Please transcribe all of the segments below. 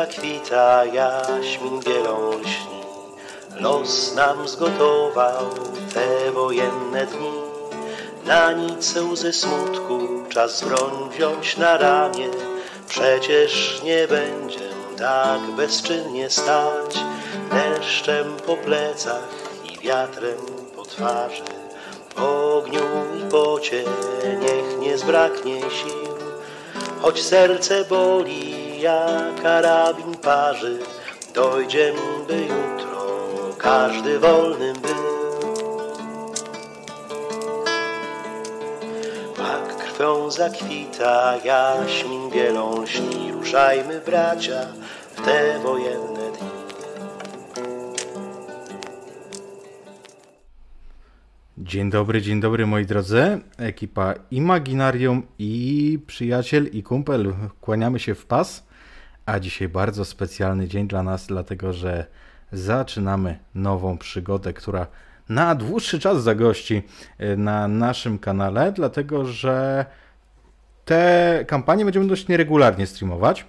zakwita, jaśmin bielą lśni, los nam zgotował te wojenne dni. Na nic łzy smutku czas broń wziąć na ramię, przecież nie będzie tak bezczynnie stać, deszczem po plecach i wiatrem po twarzy, w ogniu i pocie niech nie zbraknie sił, choć serce boli, jak karabin parzy, dojdziem, by jutro każdy wolnym był. Mak krwią zakwita, jaśmin bielą lśni, ruszajmy bracia w te wojenne dni. Dzień dobry, dzień dobry moi drodzy. Ekipa Imaginarium i przyjaciel i kumpel kłaniamy się w pas. A dzisiaj bardzo specjalny dzień dla nas, dlatego że zaczynamy nową przygodę, która na dłuższy czas zagości e, na naszym kanale, dlatego że te kampanie będziemy dość nieregularnie streamować.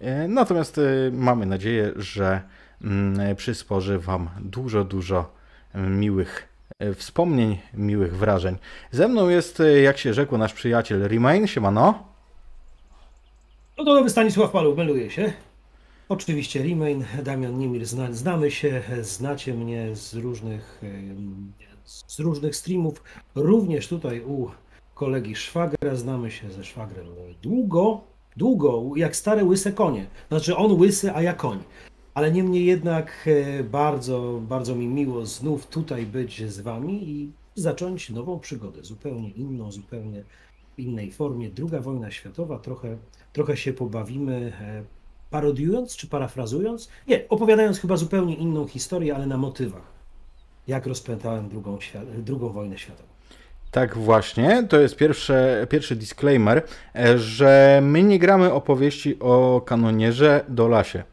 E, Natomiast e, mamy nadzieję, że mm, przysporzy Wam dużo, dużo miłych wspomnień, miłych wrażeń. Ze mną jest, jak się rzekło, nasz przyjaciel Remain. Siemano. No to nowy Stanisław Paluch, meluje się. Oczywiście Remain, Damian Nimir, zna, znamy się, znacie mnie z różnych, z różnych streamów, również tutaj u kolegi Szwagra, znamy się ze Szwagrem długo, długo, jak stare łyse konie. Znaczy on łysy, a ja koń. Ale niemniej jednak e, bardzo, bardzo mi miło znów tutaj być z wami i zacząć nową przygodę, zupełnie inną, zupełnie innej formie. Druga wojna światowa, trochę, trochę się pobawimy, e, parodiując czy parafrazując? Nie, opowiadając chyba zupełnie inną historię, ale na motywach. Jak rozpętałem drugą, drugą wojnę światową. Tak właśnie, to jest pierwsze, pierwszy disclaimer, e, że my nie gramy opowieści o kanonierze Dolasie.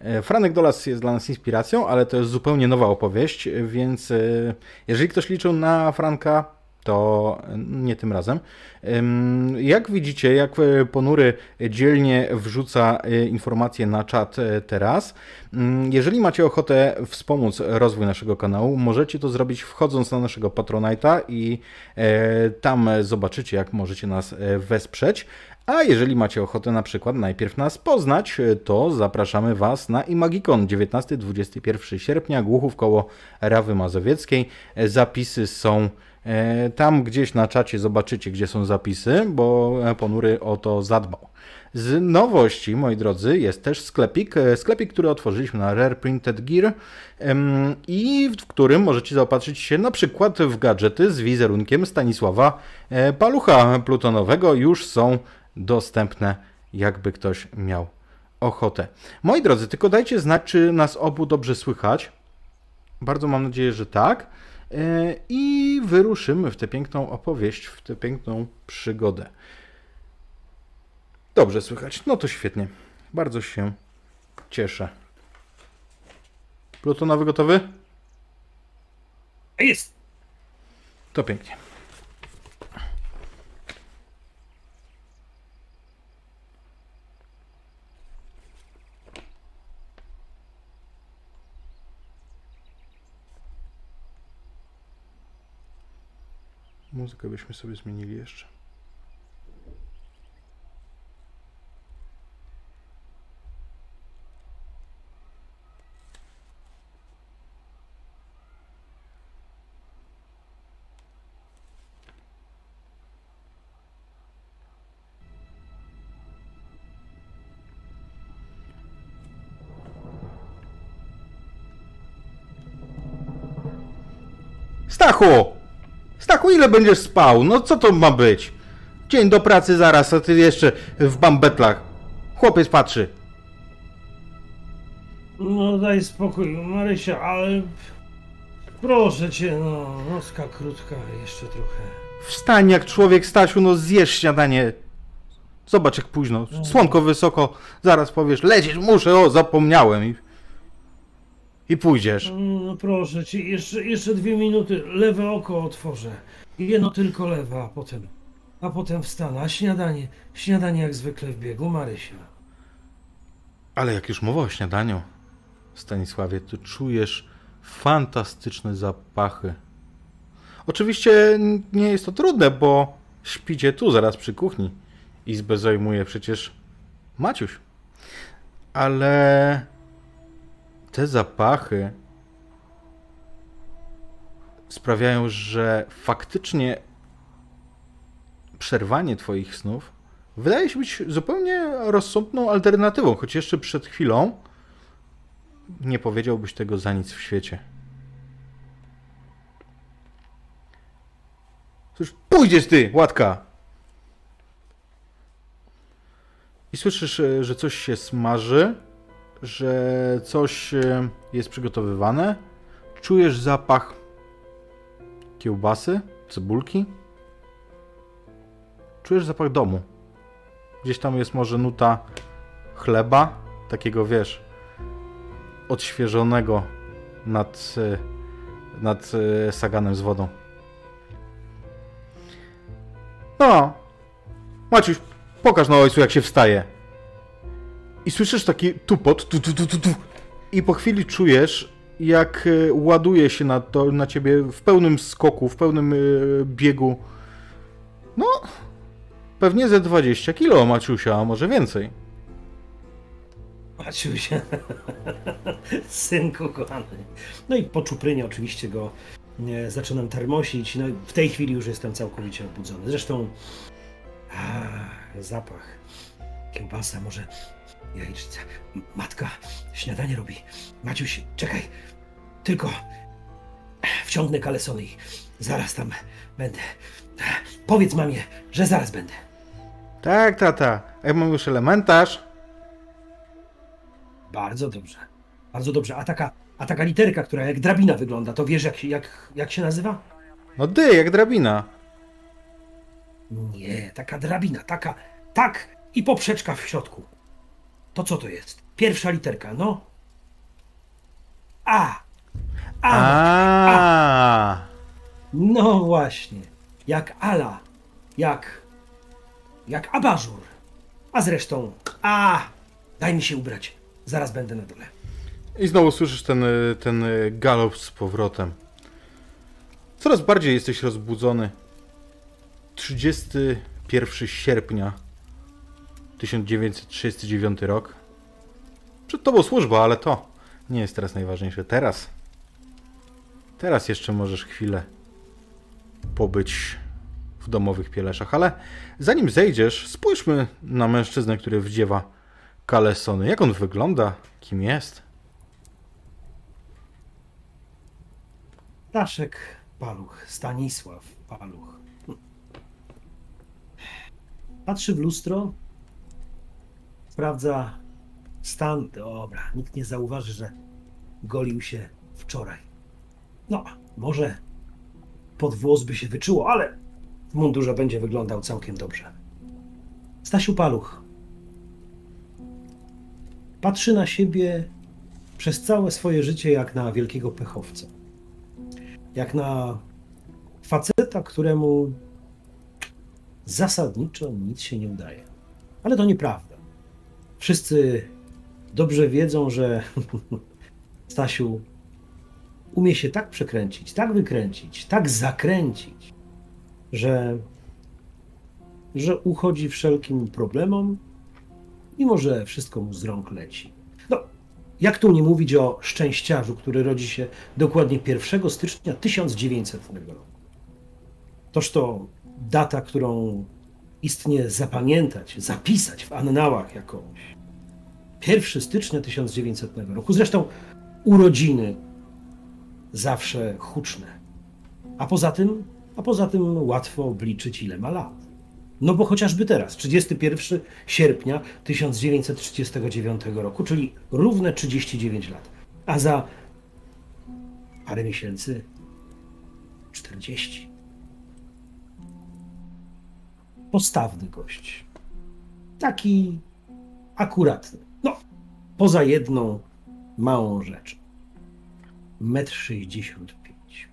E, Franek Dolas jest dla nas inspiracją, ale to jest zupełnie nowa opowieść, więc jeżeli ktoś liczył na Franka, to nie tym razem. Jak widzicie, jak e, Ponury dzielnie wrzuca e, informacje na czat e, teraz, jeżeli macie ochotę wspomóc rozwój naszego kanału, możecie to zrobić wchodząc na naszego Patronite'a i tam zobaczycie, jak możecie nas wesprzeć. A jeżeli macie ochotę na przykład najpierw nas poznać, to zapraszamy Was na Imagikon 19-21 sierpnia, Głuchów koło Rawy Mazowieckiej. Zapisy są tam gdzieś na czacie, zobaczycie gdzie są zapisy, bo e, Ponury o to zadbał. Z nowości, moi drodzy, jest też sklepik, e, sklepik, który otworzyliśmy na Rare Printed Gear i w którym możecie zaopatrzyć się na przykład w gadżety z wizerunkiem Stanisława e, Palucha Plutonowego. Już są dostępne, jakby ktoś miał ochotę. Moi drodzy, tylko dajcie znać, czy nas obu dobrze słychać. Bardzo mam nadzieję, że tak. E, I wyruszymy w tę piękną opowieść, w tę piękną przygodę. Dobrze słychać. No to świetnie. Bardzo się cieszę. Plutonowy gotowy? Jest! To pięknie. Muzykę byśmy sobie zmienili jeszcze. Stachu! Ile będziesz spał? No co to ma być? Dzień do pracy zaraz, a ty jeszcze w bambetlach. Chłopiec patrzy. No daj spokój, Marysia, ale proszę cię, no, nocka krótka, jeszcze trochę. Wstań jak człowiek, Stasiu, no zjesz śniadanie. Zobacz jak późno. Słonko wysoko, zaraz powiesz, lecieć muszę, o, zapomniałem. I, i pójdziesz. No proszę cię, jeszcze, jeszcze dwie minuty, lewe oko otworzę. Jedno tylko lewe, a potem, a potem wstanę. A śniadanie, śniadanie jak zwykle w biegu, Marysia. Ale jak już mowa o śniadaniu, Stanisławie, to czujesz fantastyczne zapachy. Oczywiście nie jest to trudne, bo śpicie tu, zaraz przy kuchni. Izbę zajmuje przecież Maciuś. Ale te zapachy sprawiają, że faktycznie przerwanie Twoich snów wydaje się być zupełnie rozsądną alternatywą, choć jeszcze przed chwilą nie powiedziałbyś tego za nic w świecie. Cóż, pójdziesz ty, łatka! I słyszysz, e, że coś się smaży, że coś e, jest przygotowywane. Czujesz zapach kiełbasy, cebulki. Czujesz zapach domu. Gdzieś tam jest może nuta chleba, takiego wiesz, odświeżonego nad, e, nad e, saganem z wodą. No, Maciuś, pokaż na ojcu, jak się wstaje. I słyszysz taki tupot, tu, tu, tu, tu, tu. I po chwili czujesz, jak e, ładuje się na, to, na ciebie w pełnym skoku, w pełnym e, biegu. No, pewnie ze 20 kilo, Maciusia, a może więcej. Maciusia, synku kochany. No i po czuprynie oczywiście go e, zaczynam termosić. No w tej chwili już jestem całkowicie obudzony. Zresztą a, zapach, kiełbasa, może jajecznica. Matka śniadanie robi. Maciuś, czekaj. Tylko wciągnę kalesony i zaraz tam będę. Powiedz mamie, że zaraz będę. Tak, tata. A ja mam już elementarz. Bardzo dobrze. Bardzo dobrze. A taka, a taka literka, która jak drabina wygląda, to wiesz jak, się- jak, jak się nazywa? No dy, jak drabina. Nie, taka drabina, taka, tak i poprzeczka w środku. To co to jest? Pierwsza literka, no. A. A. No właśnie. Jak ala. Jak. Jak abażur. A zresztą. A. Daj mi się ubrać. Zaraz będę na dole. I znowu słyszysz ten, y, ten y, galop z powrotem. Coraz bardziej jesteś rozbudzony. 31 sierpnia 1939 rok. Przed tobą służba, ale to nie jest teraz najważniejsze. Teraz. Teraz jeszcze możesz chwilę pobyć w domowych pieleszach, ale zanim zejdziesz, spójrzmy na mężczyznę, który wdziewa kalesony. Jak on wygląda? Kim jest? Staszek Paluch, Stanisław Paluch. Patrzy w lustro, sprawdza stan. Dobra, nikt nie zauważy, że golił się wczoraj. No, może pod włos by się wyczuło, ale w mundurze będzie wyglądał całkiem dobrze. Stasiu Paluch patrzy na siebie przez całe swoje życie jak na wielkiego pechowca jak na faceta, któremu zasadniczo nic się nie udaje. Ale to nieprawda. Wszyscy dobrze wiedzą, że Stasiu umie się tak przekręcić, tak wykręcić, tak zakręcić, że, że uchodzi wszelkim problemom, mimo że wszystko mu z rąk leci. No, jak tu nie mówić o szczęściarzu, który rodzi się dokładnie 1 stycznia 1900 roku. Toż to data, którą istnie zapamiętać, zapisać w annałach jako 1 stycznia 1900 roku. Zresztą urodziny zawsze huczne. A poza tym, a poza tym łatwo obliczyć ile ma lat. No bo chociażby teraz, 31 sierpnia 1939 roku, czyli równe 39 lat. A za parę miesięcy 40. postawny gość. Taki akuratny. No, poza jedną małą rzeczą. Metr sześćdziesiąt pięć.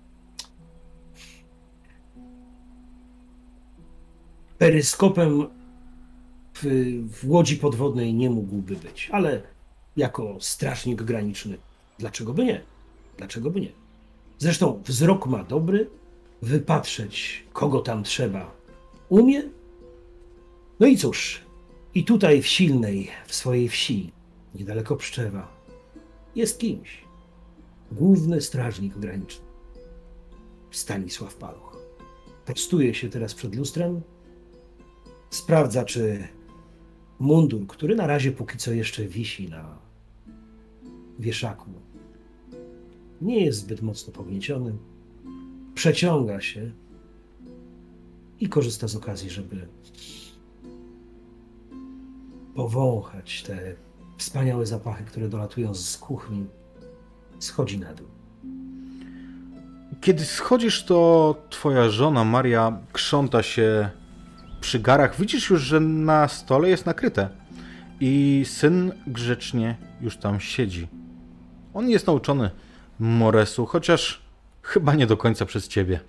Peryskopem w, w łodzi podwodnej nie mógłby być, ale jako strażnik graniczny, dlaczego by nie? Dlaczego by nie? Zresztą wzrok ma dobry, wypatrzeć kogo tam trzeba umie. No i cóż, i tutaj w Silnej, w swojej wsi, niedaleko Pszczewa, jest kimś. Główny strażnik graniczny. Stanisław Paluch. Prostuje się teraz przed lustrem, sprawdza, czy mundur, który na razie póki co jeszcze wisi na wieszaku, nie jest zbyt mocno pognieciony, przeciąga się i korzysta z okazji, żeby powąchać te wspaniałe zapachy, które dolatują z kuchni. Schodzi na dół. Kiedy schodzisz, to twoja żona Maria krząta się przy garach. Widzisz już, że na stole jest nakryte i syn grzecznie już tam siedzi. On jest nauczony Moresu, chociaż chyba nie do końca przez ciebie.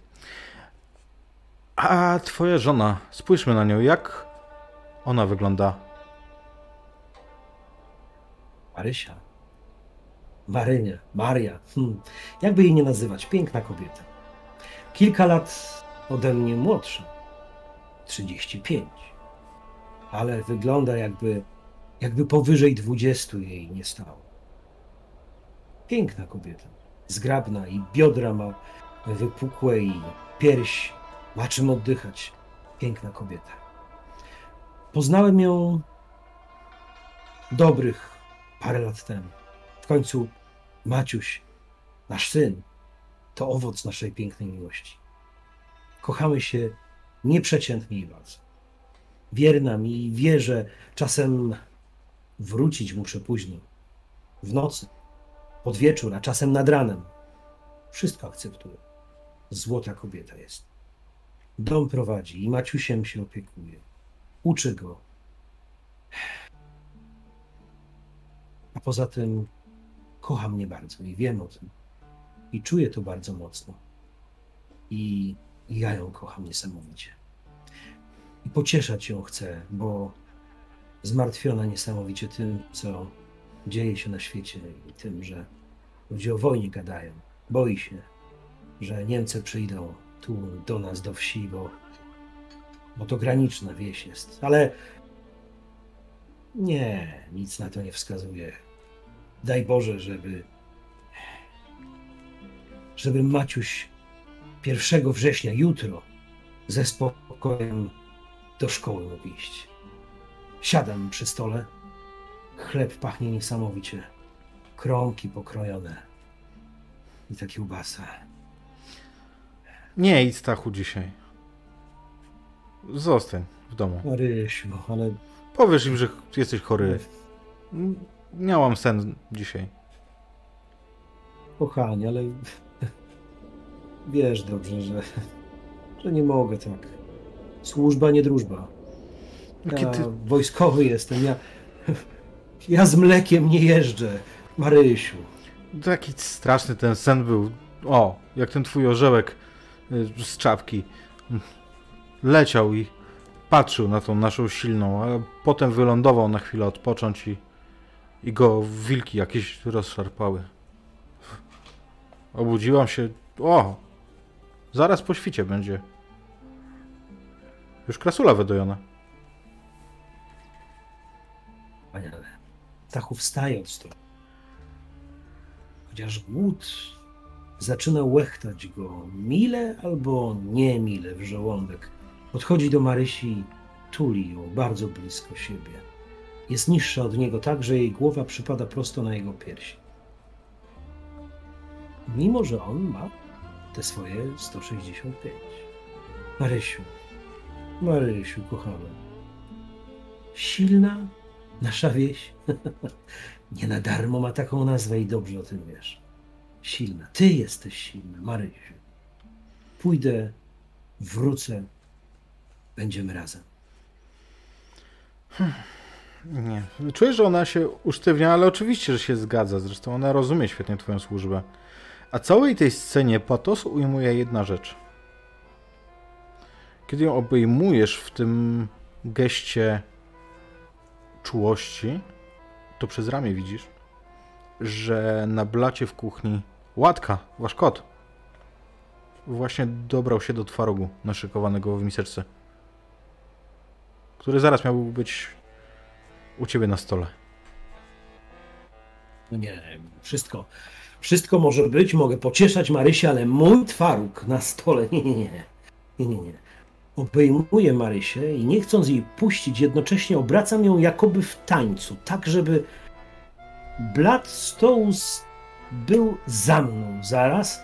A twoja żona, spójrzmy na nią, jak ona wygląda? Marysia. Marynia, Maria. Hmm. Jakby jej nie nazywać, piękna kobieta. Kilka lat ode mnie młodsza. 35. Ale wygląda jakby, jakby powyżej 20 jej nie stało. Piękna kobieta. Zgrabna i biodra ma wypukłe i pierś ma czym oddychać. Piękna kobieta. Poznałem ją dobrych parę lat temu. W końcu Maciuś, nasz syn, to owoc naszej pięknej miłości. Kochamy się nieprzeciętnie i bardzo. Wierna mi wie, że czasem wrócić muszę późno, w nocy, pod wieczór, a czasem nad ranem. Wszystko akceptuję. Złota kobieta jest. Dom prowadzi i Maciusiem się opiekuje. Uczy go. A poza tym kocha mnie bardzo i wiem o tym. I czuję to bardzo mocno. I ja ją kocham niesamowicie. I pocieszać ją chcę, bo zmartwiona niesamowicie tym, co dzieje się na świecie i tym, że ludzie o wojnie gadają. Boi się, że Niemcy przyjdą tu do nas, do wsi, bo, bo to graniczna wieś jest. Ale nie, nic na to nie wskazuje. Daj Boże, żeby żeby Maciuś 1 września, jutro, ze spokojem do szkoły mógł iść. Siadam przy stole. Chleb pachnie niesamowicie. Kromki pokrojone. I ta kiełbasa. Nie idź Stachu dzisiaj. Zostań w domu. Marysiu, ale Powiesz im, że jesteś chory. Miałam sen dzisiaj. kochanie, ale wiesz dobrze, że, że nie mogę tak. Służba, nie drużba. No Ja Kiedy... wojskowy jestem, ja, ja z mlekiem nie jeżdżę. Marysiu, Taki straszny ten sen był. O, jak ten twój orzełek y, z czapki. Leciał i patrzył na tą naszą silną, a potem wylądował na chwilę odpocząć i, i go wilki jakieś rozszarpały. Obudziłam się. O! Zaraz po świcie będzie. Już krasula wydojona. Wspaniale. Stachu wstaje od stołu. Chociaż głód zaczyna łechtać go mile albo nie mile w żołądek. Podchodzi do Marysi i tuli ją bardzo blisko siebie. Jest niższa od niego tak, że jej głowa przypada prosto na jego piersi. Mimo, że on ma te swoje 165. Marysiu, Marysiu, kochana. Silna nasza wieś. Nie na darmo ma taką nazwę i dobrze o tym wiesz. Silna. Ty jesteś silna, Marysiu. Pójdę, wrócę, będziemy razem. Nie. Czujesz, że ona się usztywnia, ale oczywiście, że się zgadza. Zresztą ona rozumie świetnie twoją służbę. A całej tej scenie patos ujmuje jedna rzecz. Kiedy ją obejmujesz w tym geście czułości, to przez ramię widzisz, że na blacie w kuchni Łatka, wasz kot, właśnie dobrał się do twarogu naszykowanego w miseczce, który zaraz miał być u ciebie na stole. No nie, wszystko, wszystko może być, mogę pocieszać Marysię, ale mój twaróg na stole, nie, nie, nie, nie, nie. Obejmuję Marysię i nie chcąc jej puścić, jednocześnie obracam ją jakoby w tańcu, tak żeby blat stołu był za mną zaraz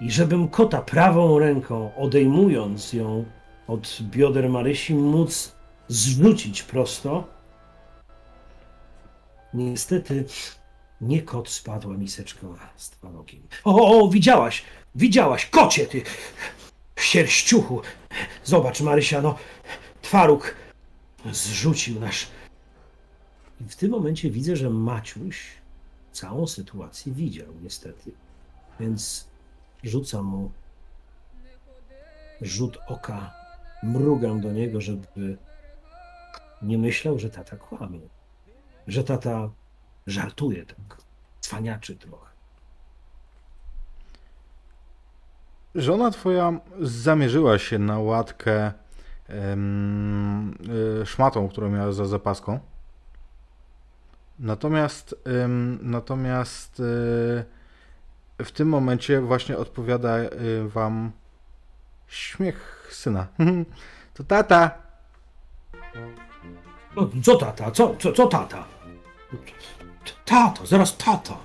i żebym kota prawą ręką, odejmując ją od bioder Marysi, móc zrzucić prosto. Niestety nie kot spadła miseczka z twarogiem. O, o, widziałaś, widziałaś, kocie ty, sierściuchu. Zobacz Marysia, no, twaróg zrzucił nasz. I w tym momencie widzę, że Maciuś całą sytuację widział, niestety. Więc rzucam mu rzut oka, mrugam do niego, żeby nie myślał, że tata kłamie. Że tata żartuje tak, cwaniaczy trochę. Żona twoja zamierzyła się na łatkę y, szmatą, którą miała za zapaską. Natomiast, ym, natomiast yy, w tym momencie właśnie odpowiada yy, wam śmiech syna. to tata. No, co tata? Co, co, co tata? Tato, zaraz tata.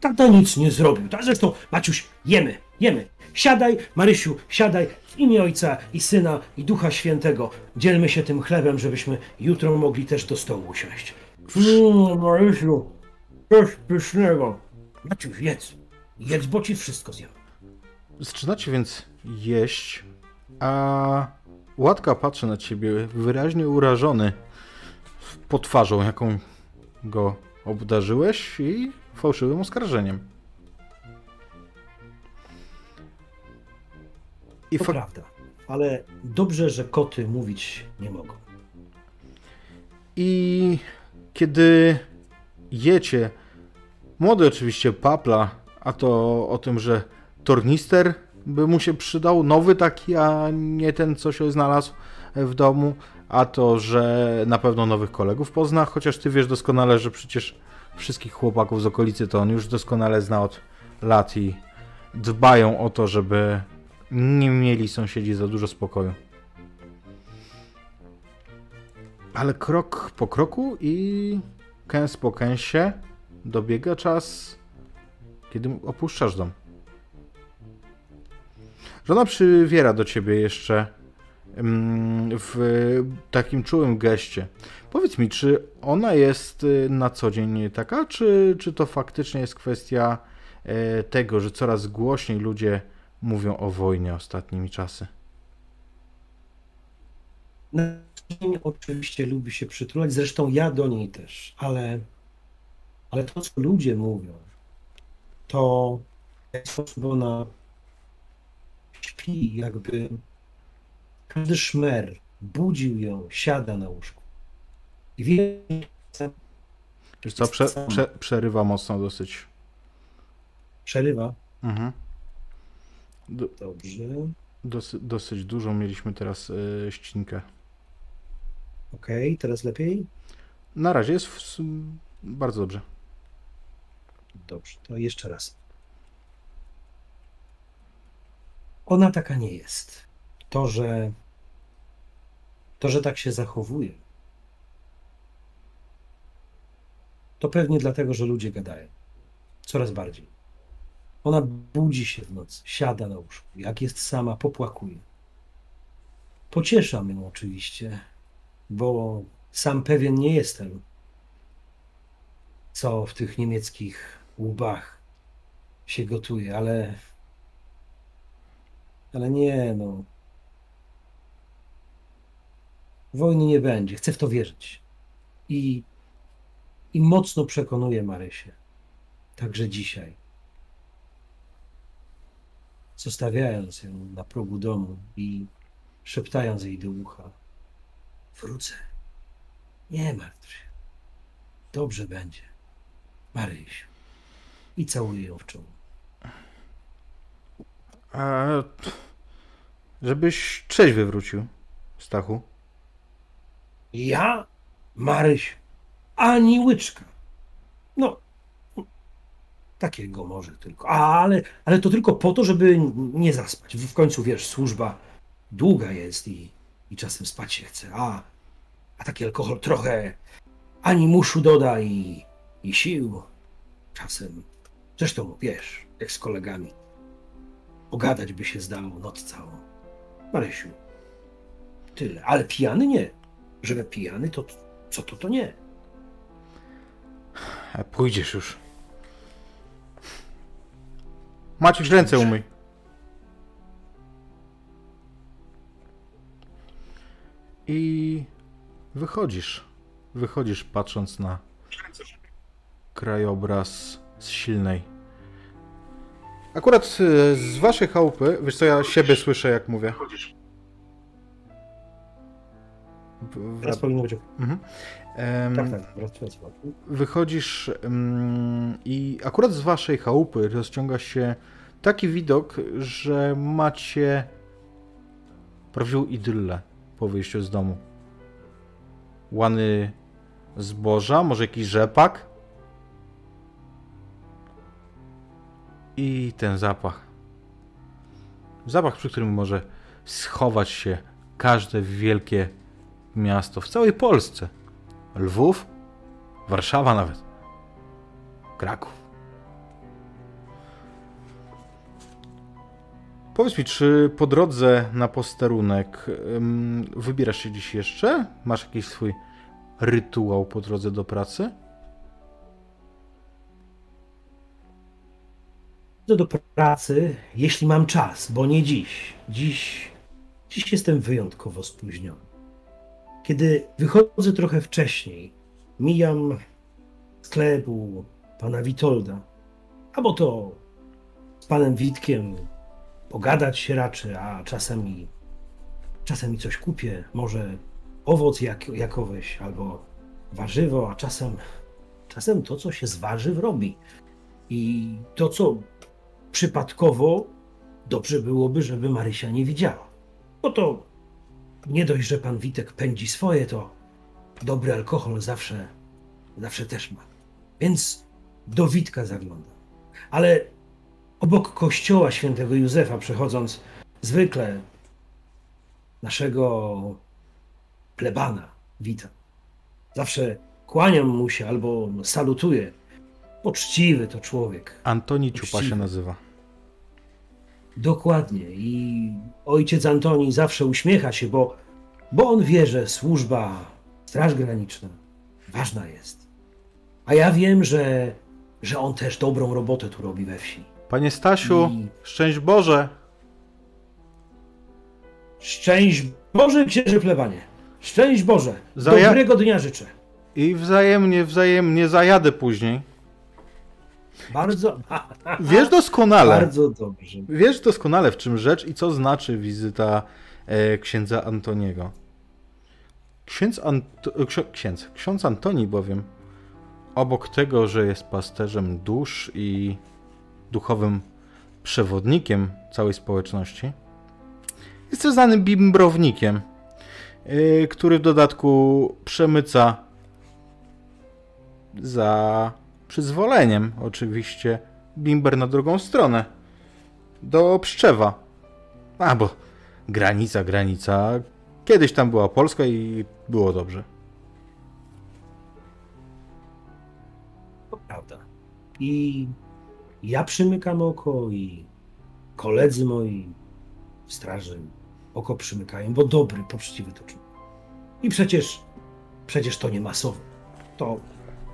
Tata nic nie zrobił. Ta, zresztą, Maciuś, jemy, jemy. Siadaj, Marysiu, siadaj w imię Ojca i Syna i Ducha Świętego. Dzielmy się tym chlebem, żebyśmy jutro mogli też do stołu usiąść. Mmm, Marysiu, coś pysznego. Maciuś, jedz. Jedz, bo ci wszystko zjem. Zaczynacie więc jeść, a Łatka patrzy na ciebie wyraźnie urażony pod twarzą, jaką go obdarzyłeś i fałszywym oskarżeniem. I to prawda, ale dobrze, że koty mówić nie mogą. I kiedy jecie, młody oczywiście papla, a to o tym, że tornister by mu się przydał, nowy taki, a nie ten, co się znalazł w domu, a to, że na pewno nowych kolegów pozna, chociaż ty wiesz doskonale, że przecież wszystkich chłopaków z okolicy to on już doskonale zna od lat i dbają o to, żeby nie mieli sąsiedzi za dużo spokoju. Ale krok po kroku i kęs po kęsie dobiega czas, kiedy opuszczasz dom. Żona przywiera do ciebie jeszcze w takim czułym geście. Powiedz mi, czy ona jest y, na co dzień taka, czy, czy to faktycznie jest kwestia e, tego, że coraz głośniej ludzie mówią o wojnie ostatnimi czasy? Na dzień oczywiście lubi się przytulać, zresztą ja do niej też, ale, ale to, co ludzie mówią, to w sposób ona śpi, jakby każdy szmer budził ją, siada na łóżku. I wie, Wiesz co, prze, prze, przerywa mocno dosyć. Przerywa? Mhm. Do, Dobrze. Dosy, dosyć dużą mieliśmy teraz y, ścinkę. Okej, okay, teraz lepiej? Na razie jest w, bardzo dobrze. Dobrze, to jeszcze raz. Ona taka nie jest. To, że to, że tak się zachowuje, to pewnie dlatego, że ludzie gadają. Coraz bardziej. Ona budzi się w nocy, siada na łóżku, jak jest sama, popłakuje. Pocieszam ją oczywiście, bo sam pewien nie jestem, co w tych niemieckich łbach się gotuje, ale. Ale nie, no. Wojny nie będzie, chcę w to wierzyć. I, i mocno przekonuję Marysię. Także dzisiaj. Zostawiając ją na progu domu i szeptając jej do ucha. Wrócę. Nie martw się. Dobrze będzie. Marysiu. I całuję ją w czoło. A żebyś trzeźwy wrócił, Stachu. Ja, Maryś, ani łyczka. No, takiego może tylko. Ale, ale to tylko po to, żeby nie zaspać. W końcu, wiesz, służba długa jest i, i czasem spać się chce. A, a taki alkohol trochę ani muszu doda i, i sił. Czasem, zresztą wiesz, jak z kolegami. Pogadać by się zdało noc całą. Marysiu, tyle. Ale pijany nie. Żeby pijany, to co to, to nie. A pójdziesz już. Maciuś, ręce umyj. I wychodzisz. Wychodzisz patrząc na krajobraz z silnej. Akurat e, z waszej chałupy, wiesz co, ja siebie słyszę jak mówię. W- Teraz powinno być. Mhm. Tak, tak, wychodzisz mm, i akurat z waszej chałupy rozciąga się taki widok, że macie prawdziwą idyllę po wyjściu z domu. Łany zboża, może jakiś rzepak. I ten zapach. Zapach, przy którym może schować się każde wielkie miasto w całej Polsce. Lwów, Warszawa nawet, Kraków. Powiedz mi, czy po drodze na posterunek ym, wybierasz się dziś jeszcze? Masz jakiś swój rytuał po drodze do pracy? Do pracy, jeśli mam czas, bo nie dziś. Dziś, dziś jestem wyjątkowo spóźniony. Kiedy wychodzę trochę wcześniej, mijam sklepu pana Witolda, albo to z panem Witkiem pogadać się raczy, a czasami, czasami coś kupię, może owoc jak, jakoweś, albo warzywo, a czasem, czasem to, co się z warzyw robi. I to, co przypadkowo dobrze byłoby, żeby Marysia nie widziała. Bo to nie dość, że pan Witek pędzi swoje, to dobry alkohol zawsze, zawsze też ma. Więc do Witka zaglądam. Ale obok kościoła świętego Józefa przechodząc, zwykle naszego plebana witam. Zawsze kłaniam mu się albo salutuję. Poczciwy to człowiek. Antoni Ciupa się nazywa. Dokładnie. I ojciec Antoni zawsze uśmiecha się, bo, bo on wie, że służba, Straż Graniczna ważna jest. A ja wiem, że, że on też dobrą robotę tu robi we wsi. Panie Stasiu, I- szczęść Boże! Szczęść Boże, księże plebanie. Szczęść Boże. Zaja- Dobrego dnia życzę. I wzajemnie, wzajemnie zajadę później. Bardzo, Wiesz doskonale, bardzo dobrze. wiesz doskonale w czym rzecz i co znaczy wizyta e, księdza Antoniego. Ksiądz, Anto, e, ksiądz Antoni bowiem, obok tego, że jest pasterzem dusz i duchowym przewodnikiem całej społeczności, jest też znanym bimbrownikiem, e, który w dodatku przemyca za przyzwoleniem oczywiście bimber na drugą stronę. Do Pszczewa. A, bo granica, granica. Kiedyś tam była Polska i było dobrze. To prawda. I ja przymykam oko i koledzy moi w straży oko przymykają, bo dobry, poczciwy to. I przecież, przecież to nie masowo. To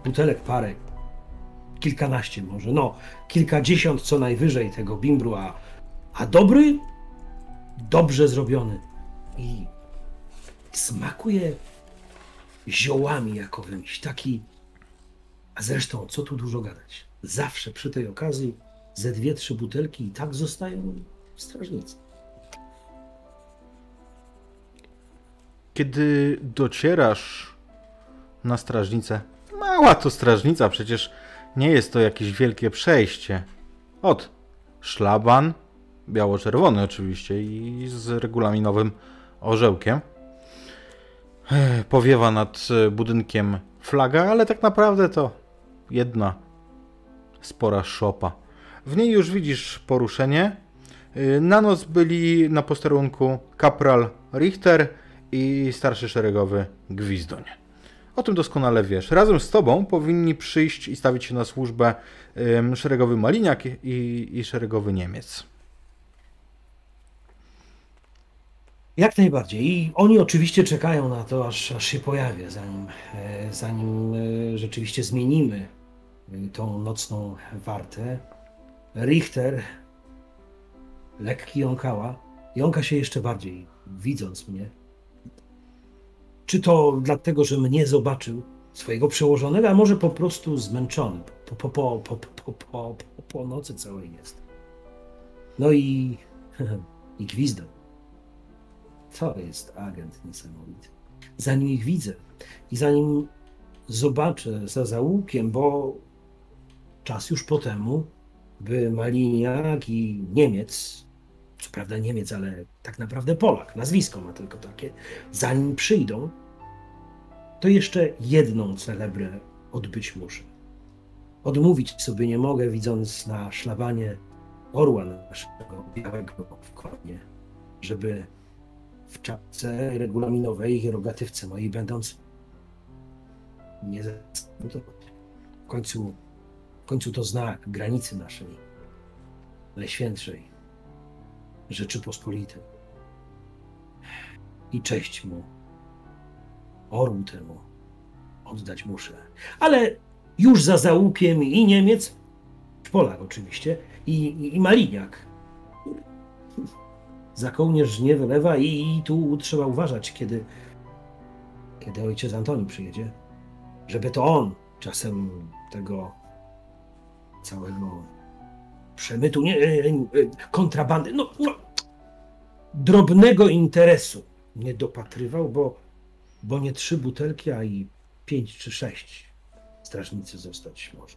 butelek parę, kilkanaście może, no kilkadziesiąt co najwyżej tego bimbru, a, a dobry, dobrze zrobiony. I smakuje ziołami jakowymiś. Taki. A zresztą, co tu dużo gadać? Zawsze przy tej okazji ze dwie, trzy butelki i tak zostają strażnicy. Kiedy docierasz na strażnicę, mała to strażnica, przecież nie jest to jakieś wielkie przejście. Od szlaban, biało-czerwony oczywiście i z regulaminowym orzełkiem. Ech, Powiewa nad e, budynkiem flaga, ale tak naprawdę to jedna spora szopa. W niej już widzisz poruszenie. Y, Na noc byli na posterunku kapral Richter i starszy szeregowy Gwizdoń. O tym doskonale wiesz. Razem z tobą powinni przyjść i stawić się na służbę szeregowy Maliniak i, i szeregowy Niemiec. Jak najbardziej. I oni oczywiście czekają na to, aż, aż się pojawię, zanim, e, zanim e, rzeczywiście zmienimy e, tą nocną wartę. Richter, lekki jąkała, jąka się jeszcze bardziej, widząc mnie. Czy to dlatego, że mnie zobaczył swojego przełożonego, a może po prostu zmęczony. Po, po, po, po, po, po, po, po nocy całej jest. No i, i gwizdem. To jest agent niesamowity. Zanim ich widzę i zanim zobaczę za załukiem, bo czas już po temu, by Maliniak i Niemiec, co prawda Niemiec, ale tak naprawdę Polak, nazwisko ma tylko takie, zanim przyjdą, to jeszcze jedną celebrę odbyć muszę. Odmówić sobie nie mogę, widząc na szlabanie orła naszego białego w koronie, żeby w czapce regulaminowej i rogatywce mojej będąc nie zasalutować. W końcu, w końcu to znak granicy naszej, najświętszej Rzeczypospolitej. I cześć mu, orłu temu oddać muszę. Ale już za załukiem i Niemiec, Polak oczywiście, i, i, i Maliniak za kołnierz nie wylewa i, i tu trzeba uważać, kiedy, kiedy ojciec Antoni przyjedzie, żeby to on czasem tego całego przemytu, nie, e, e, kontrabandy, no, no drobnego interesu nie dopatrywał, bo, bo nie trzy butelki, a i pięć czy sześć strażnicy zostać może.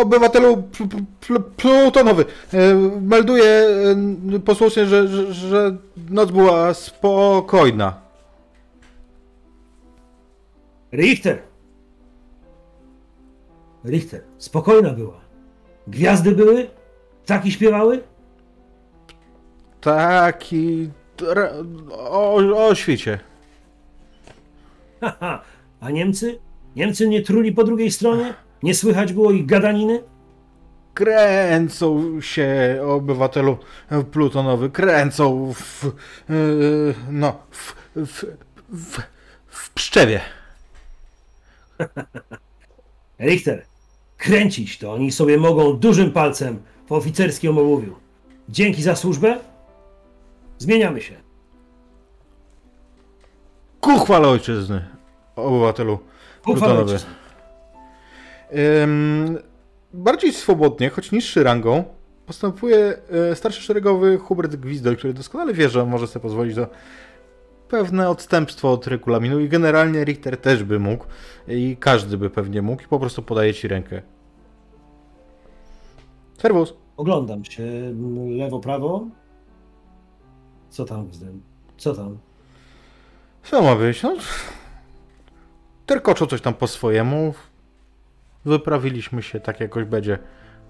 Obywatelu pl- pl- pl- Plutonowy, e, melduję e, posłusznie, że, że, że noc była spokojna. Richter! Richter, spokojna była. Gwiazdy były? Ptaki śpiewały? Taki o, o świcie. Haha, a Niemcy? Niemcy nie truli po drugiej stronie? Nie słychać było ich gadaniny? Kręcą się obywatelu Plutonowy, kręcą w, e, no, w, w, w, w pszczewie. Richter, kręcić to oni sobie mogą dużym palcem po oficerskim obuwiu. Dzięki za służbę. Zmieniamy się. Ku chwale ojczyzny, obywatelu Uchwała Plutonowy. ojczyzny. Ym, bardziej swobodnie, choć niższy rangą, postępuje e, starszy szeregowy Hubert Gwizdol, który doskonale wie, że może sobie pozwolić na pewne odstępstwo od regulaminu i generalnie Richter też by mógł i każdy by pewnie mógł i po prostu podaje ci rękę. Serwus. Oglądam się lewo, prawo. Co tam, Gwizdem? Co tam? Co ma być? No, terkoczą coś tam po swojemu. Wyprawiliśmy się tak jakoś będzie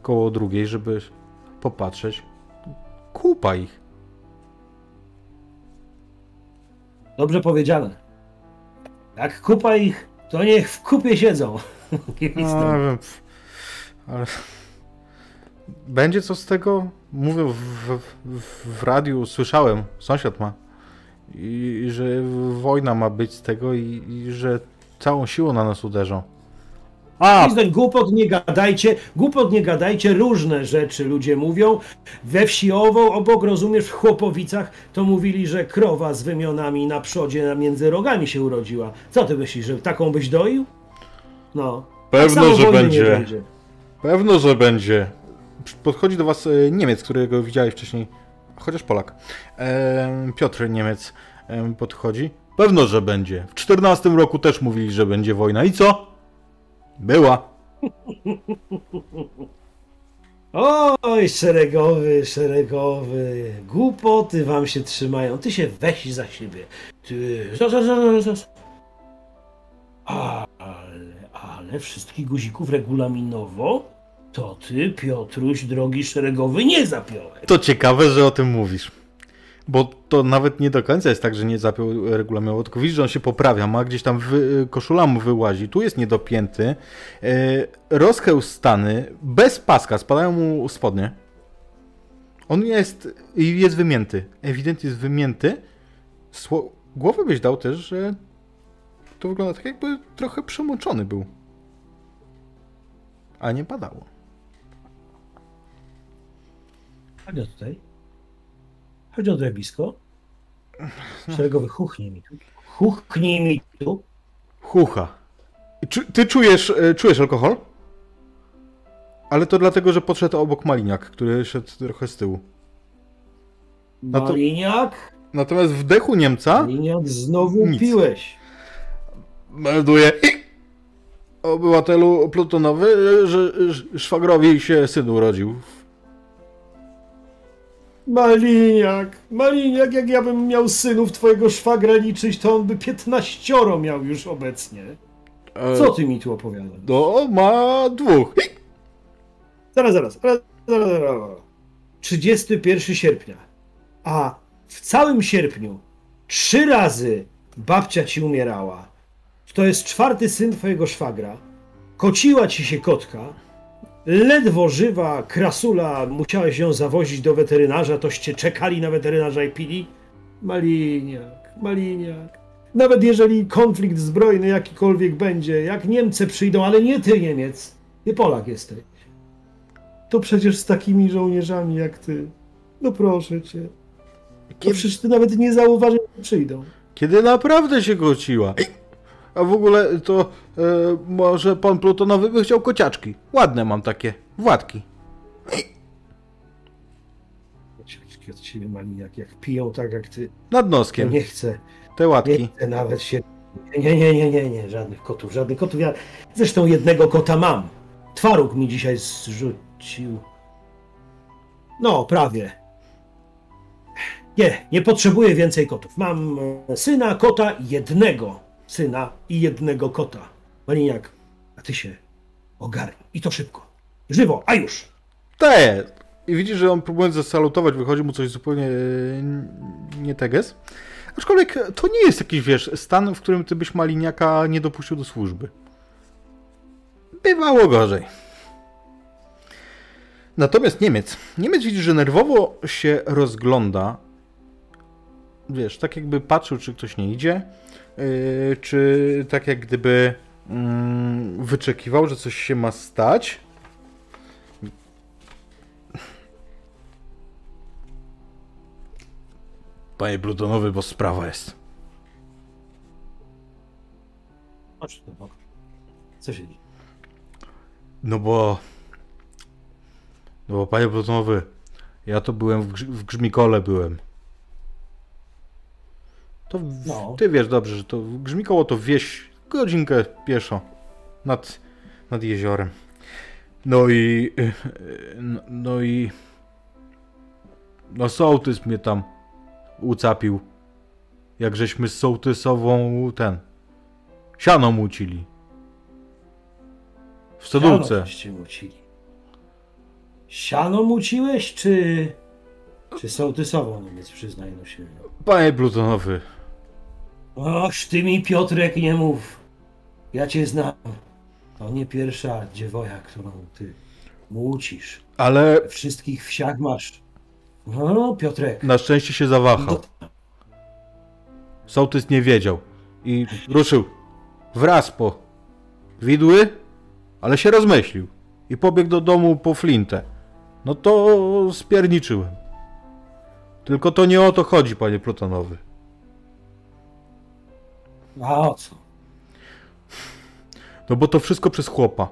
koło drugiej, żeby popatrzeć. Kupa ich. Dobrze powiedziane. Jak kupa ich, to niech w kupie siedzą. No, ale będzie co z tego? Mówię w, w, w radiu, słyszałem, sąsiad ma, i, i że wojna ma być z tego i, i że całą siłą na nas uderzą. A, głupot nie gadajcie, głupot nie gadajcie, różne rzeczy ludzie mówią. We wsi Owoł, obok, rozumiesz, w Chłopowicach, to mówili, że krowa z wymionami na przodzie między rogami się urodziła. Co ty myślisz, że taką byś doił? No. Pewno, tak że będzie. Będzie. Pewno, że będzie. Podchodzi do was e, Niemiec, którego widziałeś wcześniej, chociaż Polak. Em, Piotr Niemiec em, podchodzi. Pewno, że będzie. W 14 roku też mówili, że będzie wojna. I co? Była. Oj, szeregowy, szeregowy. Głupoty wam się trzymają. Ty się weź za siebie. Ty. Ale, ale wszystkich guzików regulaminowo to ty, Piotruś, drogi szeregowy, nie zapiąłeś. To ciekawe, że o tym mówisz. Bo to nawet nie do końca jest tak, że nie zapiął regulaminowo, tylko widzisz, że on się poprawia, ma gdzieś tam wy, koszula mu wyłazi, tu jest niedopięty, yy, stany, bez paska, spadają mu spodnie. On jest, jest wymięty, ewidentnie jest wymięty. Sło, głowę byś dał też, że to wygląda tak jakby trochę przemoczony był. A nie padało. Chodź tutaj. Chodź o tutaj blisko. Szeregowy, chuchnij mi tu. Chuchnij mi tu. Hucha. Ty czujesz, e, czujesz alkohol? Ale to dlatego, że podszedł obok Maliniak, który szedł trochę z tyłu. Maliniak? Natomiast w dechu Niemca Maliniak, znowu Nic. piłeś. melduje obywatelu plutonowy, że że szwagrowi się syn urodził. Maliniak, Maliniak, jak ja bym miał synów twojego szwagra liczyć, to on by piętnaścioro miał już obecnie. E, Co ty mi tu opowiadasz? No, ma dwóch. Zaraz, zaraz, zaraz, zaraz, zaraz. 31 sierpnia. A w całym sierpniu trzy razy babcia ci umierała. To jest czwarty syn twojego szwagra. Kociła ci się kotka. Ledwo żywa krasula, musiałeś ją zawozić do weterynarza, toście czekali na weterynarza i pili. Maliniak, maliniak. Nawet jeżeli konflikt zbrojny jakikolwiek będzie, jak Niemcy przyjdą, ale nie ty Niemiec, ty Polak jesteś. To przecież z takimi żołnierzami jak ty. No proszę cię. To przecież ty nawet nie zauważysz, że przyjdą. Kiedy naprawdę się kociła. A w ogóle to e, może pan plutonowy by chciał kociaczki. Ładne mam takie. Władki. Cię od ciebie maliniak, jak piją tak jak ty. Nad noskiem. nie chcę, Te nie łatki. chcę nawet się... Nie, nie, nie, nie, nie, żadnych kotów, żadnych kotów. Ja zresztą jednego kota mam. Twaróg mi dzisiaj zrzucił. No, prawie. Nie, nie potrzebuję więcej kotów. Mam e, syna, kota, jednego syna i jednego kota. Maliniak, a ty się ogarnij. I to szybko. Żywo, a już! Te! I widzisz, że on próbując zasalutować, wychodzi mu coś zupełnie e, nie teges. Aczkolwiek to nie jest jakiś, wiesz, stan, w którym ty byś Maliniaka nie dopuścił do służby. Bywało gorzej. Natomiast Niemiec. Niemiec widzi, że nerwowo się rozgląda. Wiesz, tak jakby patrzył, czy ktoś nie idzie, yy, czy tak jak gdyby mm, wyczekiwał, że coś się ma stać. Panie Plutonowy, bo sprawa jest. Chodź no. Co się dzieje? No bo... No bo panie Plutonowy, ja to byłem w, Grz- w Grzmikole byłem. To w, No. ty wiesz dobrze, że to Grzmikoło to wieś godzinkę pieszo nad, nad jeziorem. No i... y, y, No, no i... No sołtys mnie tam ucapił. Jak żeśmy z sołtysową ten... Siano mucili. W stodółce. Siano mucili. Siano muciłeś, czy... Czy sołtysową Niemiec, przyznaj do siebie? Panie Plutonowy, Och, ty mi Piotrek nie mów. Ja cię znam. To nie pierwsza dziewoja, którą ty mucisz. ale wszystkich wsiach masz. No, Piotrek. na szczęście się zawahał. Do... Sołtys nie wiedział i ruszył wraz po widły ale się rozmyślił i pobiegł do domu po flintę. No to spierniczyłem. Tylko to nie o to chodzi, panie Plutonowy. A o co? No bo to wszystko przez chłopa.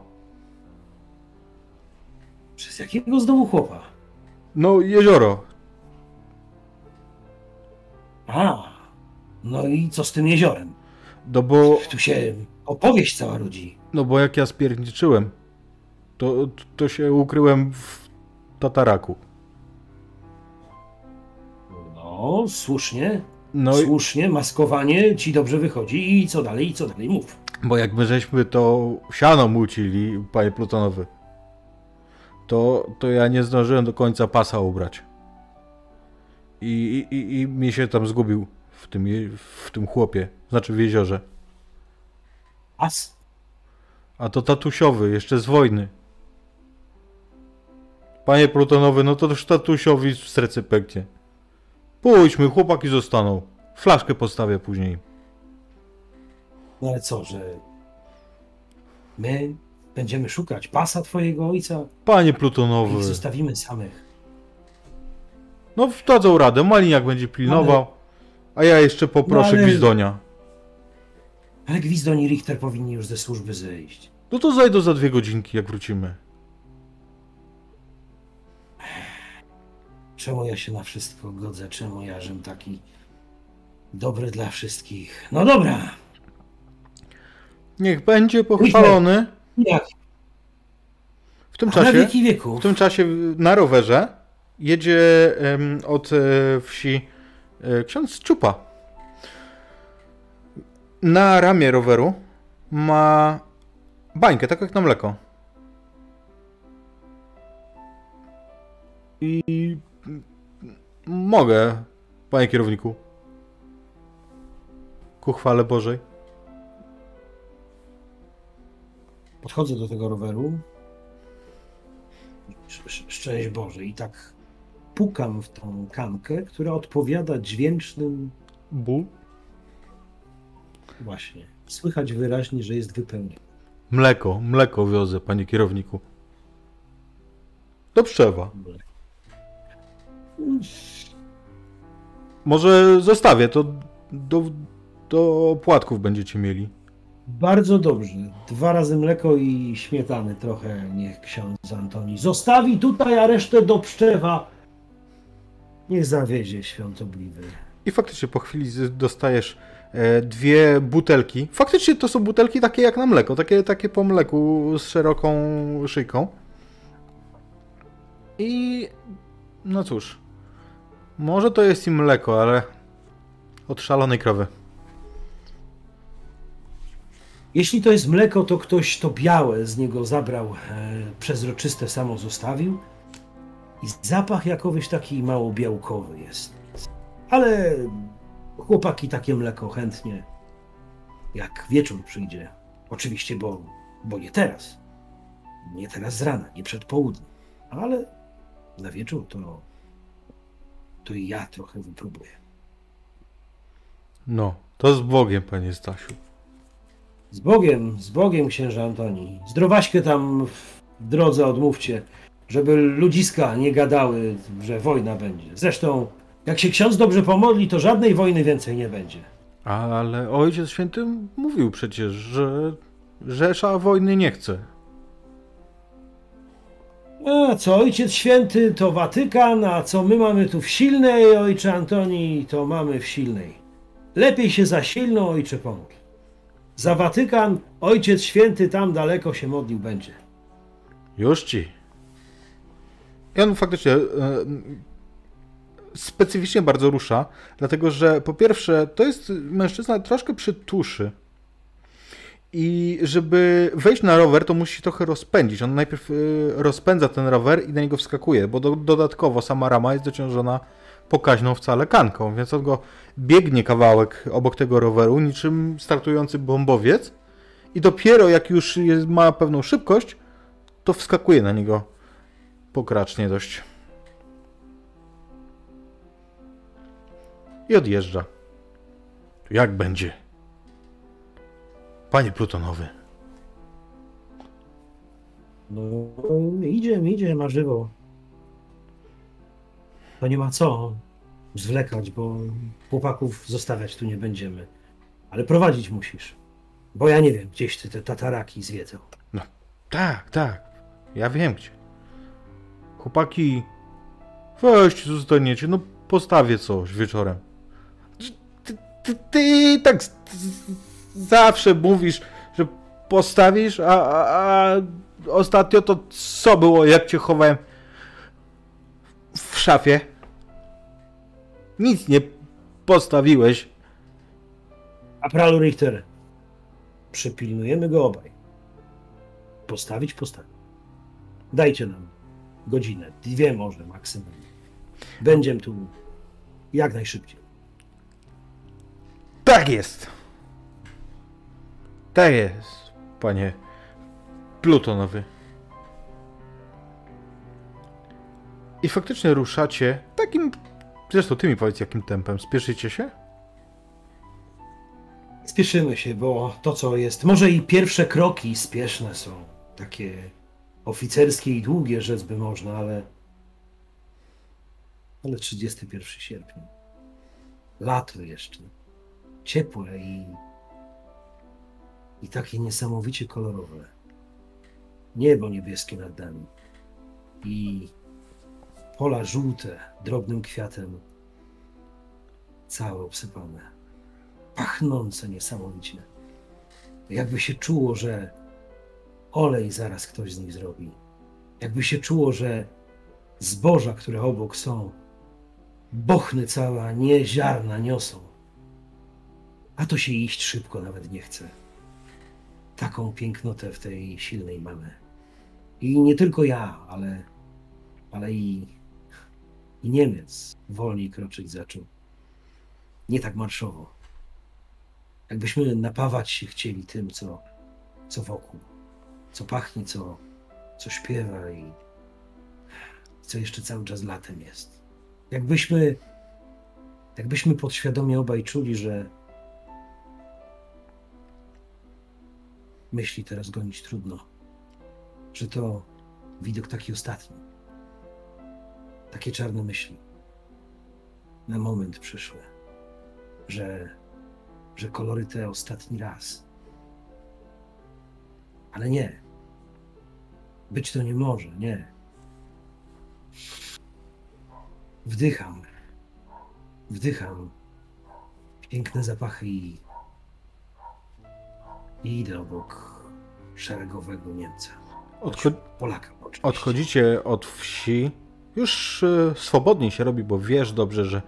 Przez jakiego z domu chłopa? No, jezioro. A, no i co z tym jeziorem? No bo, Tu się opowieść cała rodzi. no bo jak ja spierniczyłem, to, to się ukryłem w tataraku. No, słusznie, No i, słusznie, maskowanie ci dobrze wychodzi i co dalej, i co dalej, mów. bo jak my żeśmy to siano mucili, panie Plutonowy, to, to ja nie zdążyłem do końca pasa ubrać. I, i, i, mi się tam zgubił w tym, w tym chłopie, znaczy w jeziorze. As? A to tatusiowy, jeszcze z wojny. Panie Plutonowy, no to już tatusiowi w serce pęknie. Pójdźmy, chłopaki zostaną. Flaszkę postawię później. No ale co, że my będziemy szukać pasa twojego ojca Panie Plutonowy. ich zostawimy samych. No dadzą radę, Maliniak będzie pilnował. A ja jeszcze poproszę No ale- Gwizdonia. Ale Gwizdon i Richter powinni już ze służby zejść. No to zajdę za dwie godzinki, jak wrócimy. Czemu ja się na wszystko godzę? Czemu ja, żem taki dobry dla wszystkich? No dobra, Niech będzie pochwalony. jak? W tym Na czasie, wieki wieków. w tym czasie na rowerze jedzie em, od e, wsi e, ksiądz Czupa. Na ramię roweru ma bańkę, tak jak na mleko. I mogę, panie kierowniku. Ku chwale Bożej. Podchodzę do tego roweru. Sz- sz- Szczęść Boże. I tak pukam w tą kankę, która odpowiada dźwięcznym Ból? właśnie. Słychać wyraźnie, że jest wypełniona. Mleko, mleko wiozę, panie kierowniku. Do Pszczewa. Może zostawię, to do, do płatków będziecie mieli. Bardzo dobrze. Dwa razy mleko i śmietany trochę niech ksiądz Antoni zostawi tutaj, a resztę do pszczewa. Niech zawiezie świątobliwy. I faktycznie po chwili dostajesz e, dwie butelki. Faktycznie to są butelki takie jak na mleko, takie, takie po mleku z szeroką szyjką. I no cóż, może to jest i mleko, ale od szalonej krowy. Jeśli to jest mleko, to ktoś to białe z niego zabrał, e, przezroczyste samo zostawił. I zapach jakowyś taki mało białkowy jest. Ale chłopaki takie mleko chętnie, jak wieczór przyjdzie. Oczywiście, bo, bo nie teraz. Nie teraz z rana, nie przed południem. Ale na wieczór to, to i ja trochę wypróbuję. No, to z Bogiem, panie Stasiu. Z Bogiem, z Bogiem, księża Antoni. Zdrowaśkę tam w drodze odmówcie, żeby ludziska nie gadały, że wojna będzie. Zresztą, jak się ksiądz dobrze pomodli, to żadnej wojny więcej nie będzie. Ale Ojciec Święty mówił przecież, że Rzesza wojny nie chce. A co ojciec święty to Watykan, a co my mamy tu w silnej, ojcze Antoni, to mamy w silnej. Lepiej się za silną, ojcze pomóż. Za Watykan ojciec święty tam daleko się modlił będzie. Już ci. On faktycznie e, specyficznie bardzo rusza, dlatego że po pierwsze to jest mężczyzna troszkę przy tuszy. I żeby wejść na rower, to musi trochę rozpędzić. On najpierw e, rozpędza ten rower i na niego wskakuje, bo do, dodatkowo sama rama jest dociążona pokaźną wcale kanką, więc on go biegnie kawałek obok tego roweru, niczym startujący bombowiec i dopiero jak już jest, ma pewną szybkość, to wskakuje na niego pokracznie dość. I odjeżdża. Jak będzie? Panie Plutonowy. No, idziemy, idziemy, na żywo. To nie ma co zwlekać, bo chłopaków zostawiać tu nie będziemy. Ale prowadzić musisz. Bo ja nie wiem, gdzieś ty te tataraki zwiedzą. Tak, tak. Ja wiem gdzie. Chłopaki, weźcie, zostaniecie. No postawię coś wieczorem. Ty, ty, ty tak zawsze mówisz, że postawisz, a, a, a ostatnio to co było, jak cię chowałem w szafie? Nic nie postawiłeś. A pralu Richter, przypilnujemy go obaj. Postawić, postawić. Dajcie nam godzinę, dwie może maksymalnie. Będziemy tu jak najszybciej. Tak jest. Tak jest, panie Plutonowy. I faktycznie ruszacie takim. Zresztą ty mi powiedz, jakim tempem. Spieszycie się? Spieszymy się, bo to, co jest, może i pierwsze kroki spieszne są, takie oficerskie i długie, rzec by można, ale. Ale 31 sierpnia. Lato jeszcze. Ciepłe i. i takie niesamowicie kolorowe. Niebo niebieskie nad nami. I pola żółte, drobnym kwiatem. Całe obsypane pachnące niesamowicie. Jakby się czuło, że olej zaraz ktoś z nich zrobi. Jakby się czuło, że zboża, które obok są, bochny cała, nie ziarna niosą. A to się iść szybko nawet nie chce. Taką pięknotę w tej silnej mamy. I nie tylko ja, ale, ale i, i Niemiec wolniej kroczyć zaczął. Nie tak marszowo. Jakbyśmy napawać się chcieli tym, co, co wokół, co pachnie, co, co śpiewa i co jeszcze cały czas latem jest. Jakbyśmy, jakbyśmy podświadomie obaj czuli, że myśli teraz gonić trudno, że to widok taki ostatni. Takie czarne myśli na moment przyszły, że że kolory te ostatni raz. Ale nie. Być to nie może, nie. Wdycham. Wdycham piękne zapachy i, i idę obok szeregowego Niemca. Odcho- Polaka oczywiście. odchodzicie od wsi. Już y, swobodniej się robi, bo wiesz dobrze, że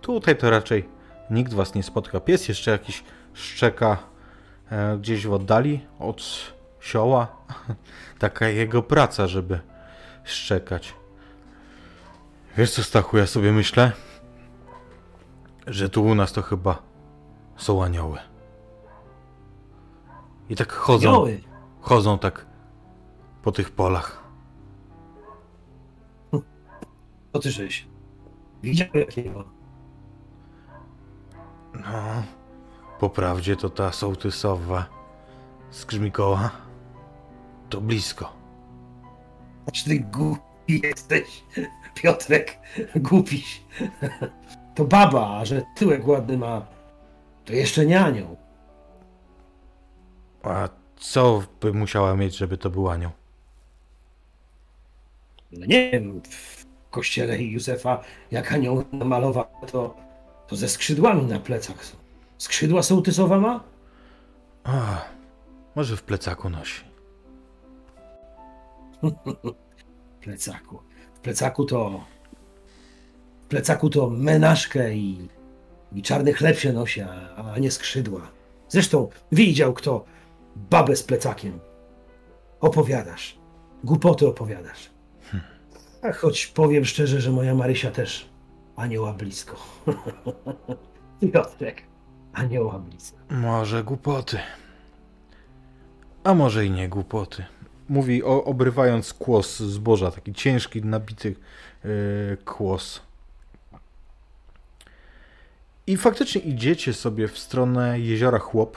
tutaj to raczej nikt was nie spotka. Pies jeszcze jakiś szczeka e, gdzieś w oddali od sioła. Taka jego praca, żeby szczekać. Wiesz co, Stachu, ja sobie myślę, że tu u nas to chyba są anioły. I tak chodzą, chodzą tak po tych polach. To ty żeś. Widział jakiego? No, po prawdzie to ta sołtysowa z Grzmikoła to blisko. Czy ty głupi jesteś, Piotrek? Głupiś. To baba, a że tyłek ładny ma, to jeszcze nie anioł. A co by musiała mieć, żeby to był anioł? No nie wiem, w kościele Józefa, jak anioł namalował, to, to ze skrzydłami na plecach są. Skrzydła sołtysowa ma? A, może w plecaku nosi. W plecaku. W plecaku to... W plecaku to menażkę i, i czarny chleb się nosi, a, a nie skrzydła. Zresztą widział kto babę z plecakiem. Opowiadasz. Głupoty opowiadasz. A choć powiem szczerze, że moja Marysia też anioła blisko. Piotrek, anioła blisko. Może głupoty. A może i nie głupoty. Mówi o, obrywając kłos zboża, taki ciężki, nabity yy, kłos. I faktycznie idziecie sobie w stronę jeziora Chłop,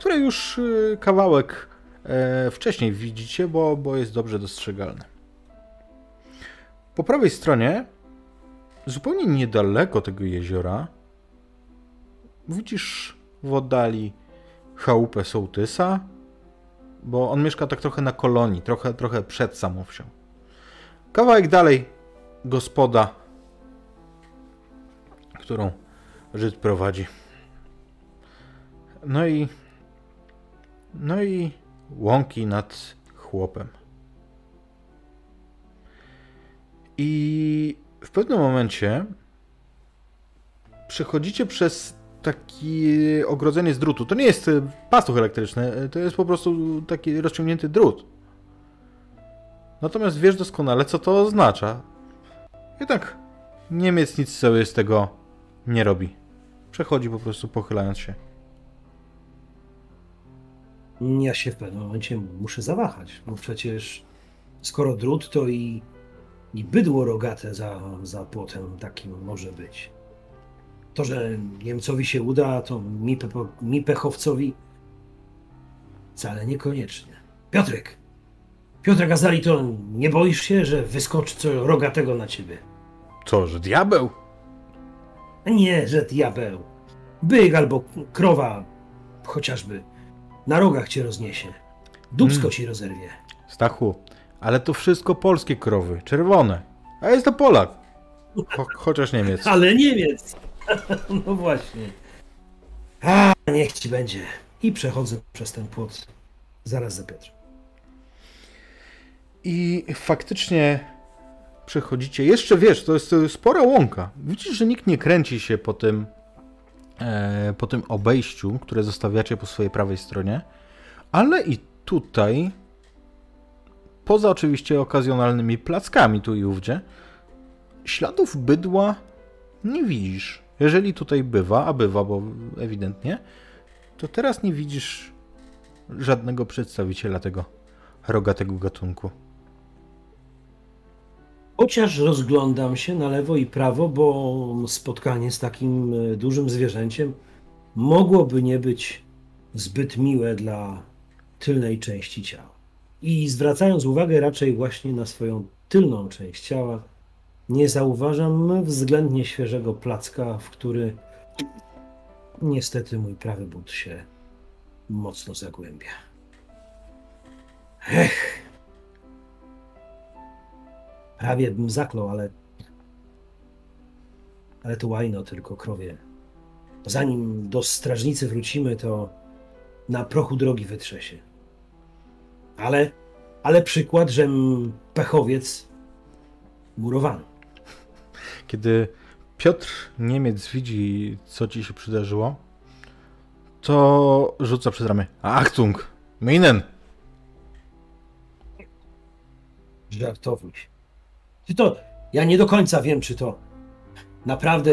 które już yy, kawałek e, wcześniej widzicie, bo, bo jest dobrze dostrzegalne. Po prawej stronie, zupełnie niedaleko tego jeziora, widzisz w oddali chałupę sołtysa, bo on mieszka tak trochę na kolonii, trochę, trochę przed samą wsią. Kawałek dalej gospoda, którą Żyd prowadzi. No i no i łąki nad chłopem. I w pewnym momencie przechodzicie przez takie ogrodzenie z drutu. To nie jest e, pastuch elektryczny, e, to jest po prostu taki rozciągnięty drut. Natomiast wiesz doskonale, co to oznacza. Tak Niemiec nic sobie z tego nie robi. Przechodzi po prostu pochylając się. Ja się w pewnym momencie muszę zawahać, bo przecież skoro drut, to i, i bydło rogate za, za płotem takim może być. To, że Niemcowi się uda, to mi, pe- mi pechowcowi wcale niekoniecznie. Piotrek! Piotrek Azali, to nie boisz się, że wyskoczy co rogatego na ciebie? Co, że diabeł? Nie, że diabeł. Byk albo krowa, chociażby. Na rogach cię rozniesie. Dubsko Mm. ci rozerwie. Stachu, ale to wszystko polskie krowy, czerwone. A jest to Polak. Cho chociaż Niemiec. Ale Niemiec! no właśnie. A, niech ci będzie. I przechodzę przez ten płot zaraz za Piotrem. I faktycznie przechodzicie. Jeszcze wiesz, to jest spora łąka. Widzisz, że nikt nie kręci się po tym, po tym obejściu, które zostawiacie po swojej prawej stronie. Ale i tutaj, poza oczywiście okazjonalnymi plackami tu i ówdzie, śladów bydła nie widzisz. Jeżeli tutaj bywa, a bywa, bo ewidentnie, to teraz nie widzisz żadnego przedstawiciela tego rogatego gatunku. Chociaż rozglądam się na lewo i prawo, bo spotkanie z takim e, dużym zwierzęciem mogłoby nie być zbyt miłe dla tylnej części ciała. I zwracając uwagę raczej właśnie na swoją tylną część ciała, nie zauważam względnie świeżego placka, w który niestety mój prawy but się mocno zagłębia. Ech! Prawie bym zaklął, ale. Ale to łajno tylko krowie. Zanim do strażnicy wrócimy, to na prochu drogi wytrze się. Ale. Ale przykład, że pechowiec murowany. Kiedy Piotr Niemiec widzi, co ci się przydarzyło, to rzuca przez ramię. Achtung! Minen! Żartownik. Ty to. Ja nie do końca wiem, czy to naprawdę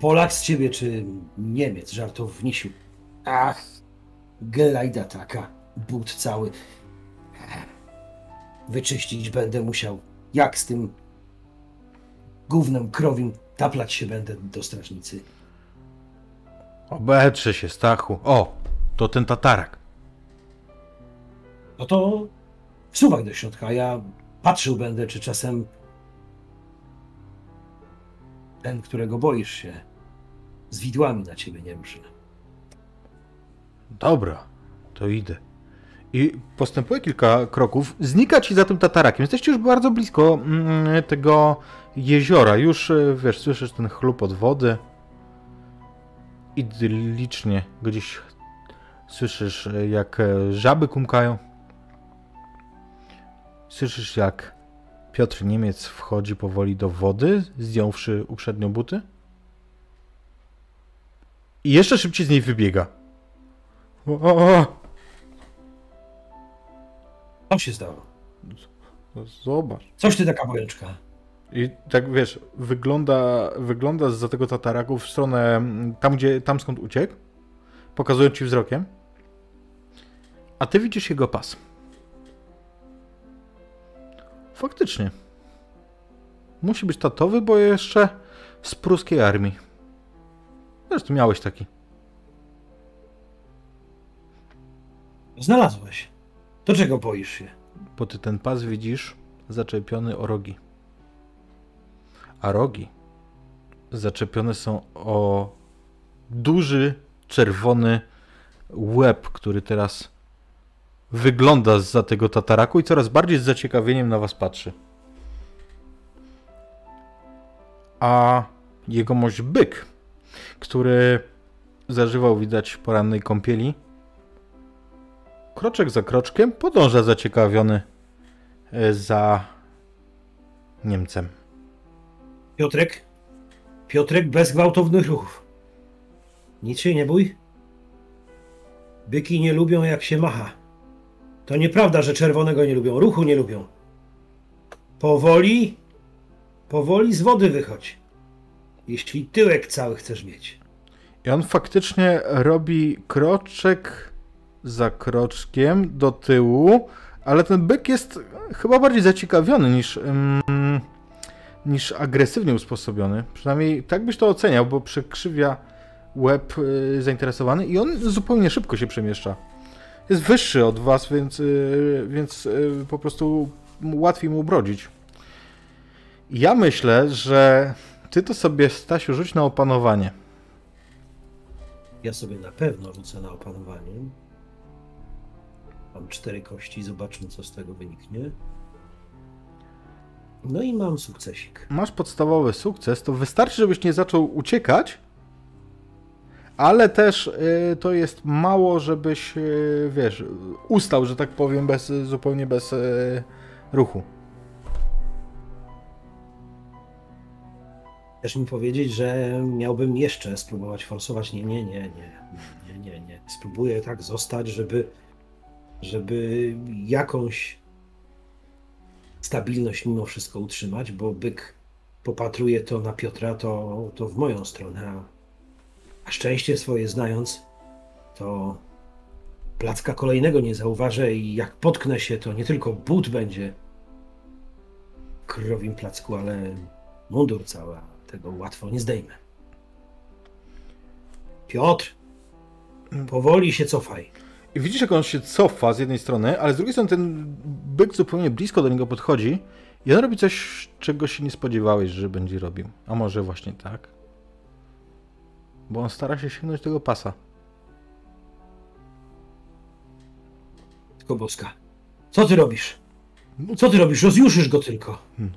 Polak z ciebie, czy Niemiec, żartownisiu. Ach, gelajda taka, but cały. Wyczyścić będę musiał. Jak z tym gównem krowim taplać się będę do strażnicy. Obetrze się, Stachu. O, to ten tatarak. No to wsuwaj do środka, ja patrzył będę, czy czasem ten, którego boisz się, z widłami na ciebie nie ruszy. Dobra, to idę. I postępuje kilka kroków, znika ci za tym tatarakiem. Jesteście już bardzo blisko mm, tego jeziora. Już, e, wiesz, słyszysz ten chlupot wody. Idyllicznie gdzieś słyszysz, e, jak e, żaby kumkają. Słyszysz, jak Piotr Niemiec wchodzi powoli do wody, zdjąwszy uprzednio buty. I jeszcze szybciej z niej wybiega. O, o, o. Co się stało? Zobacz. Coś ty taka bojeczka. I tak wiesz, wygląda, wygląda za tego tataraku w stronę tam, gdzie, tam skąd uciekł, pokazując ci wzrokiem, a ty widzisz jego pas. Faktycznie. Musi być tatowy, bo jeszcze z pruskiej armii. Zresztą miałeś taki. Znalazłeś. Do czego boisz się? Bo ty ten pas widzisz zaczepiony o rogi. A rogi zaczepione są o duży, czerwony łeb, który teraz wygląda za tego tataraku i coraz bardziej z zaciekawieniem na was patrzy. A jegomość byk, który zażywał widać porannej kąpieli, kroczek za kroczkiem podąża zaciekawiony e, za Niemcem. Piotrek? Piotrek bez gwałtownych ruchów. Nic się nie bój. Byki nie lubią jak się macha. To nieprawda, że czerwonego nie lubią, ruchu nie lubią. Powoli, powoli z wody wychodź. Jeśli tyłek cały chcesz mieć. I on faktycznie robi kroczek za kroczkiem do tyłu, ale ten byk jest chyba bardziej zaciekawiony niż, niż agresywnie usposobiony. Przynajmniej tak byś to oceniał, bo przekrzywia łeb y, zainteresowany i on zupełnie szybko się przemieszcza. Jest wyższy od was, więc, y, więc y, po prostu łatwiej mu brodzić. Ja myślę, że ty to sobie, Stasiu, rzuć na opanowanie. Ja sobie na pewno rzucę na opanowanie. Mam cztery kości, zobaczmy co z tego wyniknie. No i mam sukcesik. Masz podstawowy sukces, to wystarczy, żebyś nie zaczął uciekać, ale też y, to jest mało, żebyś, y, wiesz, ustał, że tak powiem, bez, zupełnie bez y, ruchu. Chcesz mi powiedzieć, że miałbym jeszcze spróbować forsować? Nie, nie, nie, nie, nie, nie, nie. Spróbuję tak zostać, żeby, żeby jakąś stabilność mimo wszystko utrzymać, bo byk popatruje to na Piotra, to, to w moją stronę, a, szczęście swoje znając, to placka kolejnego nie zauważę i jak potknę się, to nie tylko but będzie krowim placku, ale mundur cały. Tego łatwo nie zdejmę. Piotr, powoli się cofaj. I widzisz, jak on się cofa z jednej strony, ale z drugiej strony ten byk zupełnie blisko do niego podchodzi i on robi coś, czego się nie spodziewałeś, że będzie robił. A może właśnie tak? Bo on stara się sięgnąć tego pasa. Tylko boska. Co ty robisz? Co ty robisz? Rozjuszysz go tylko. No,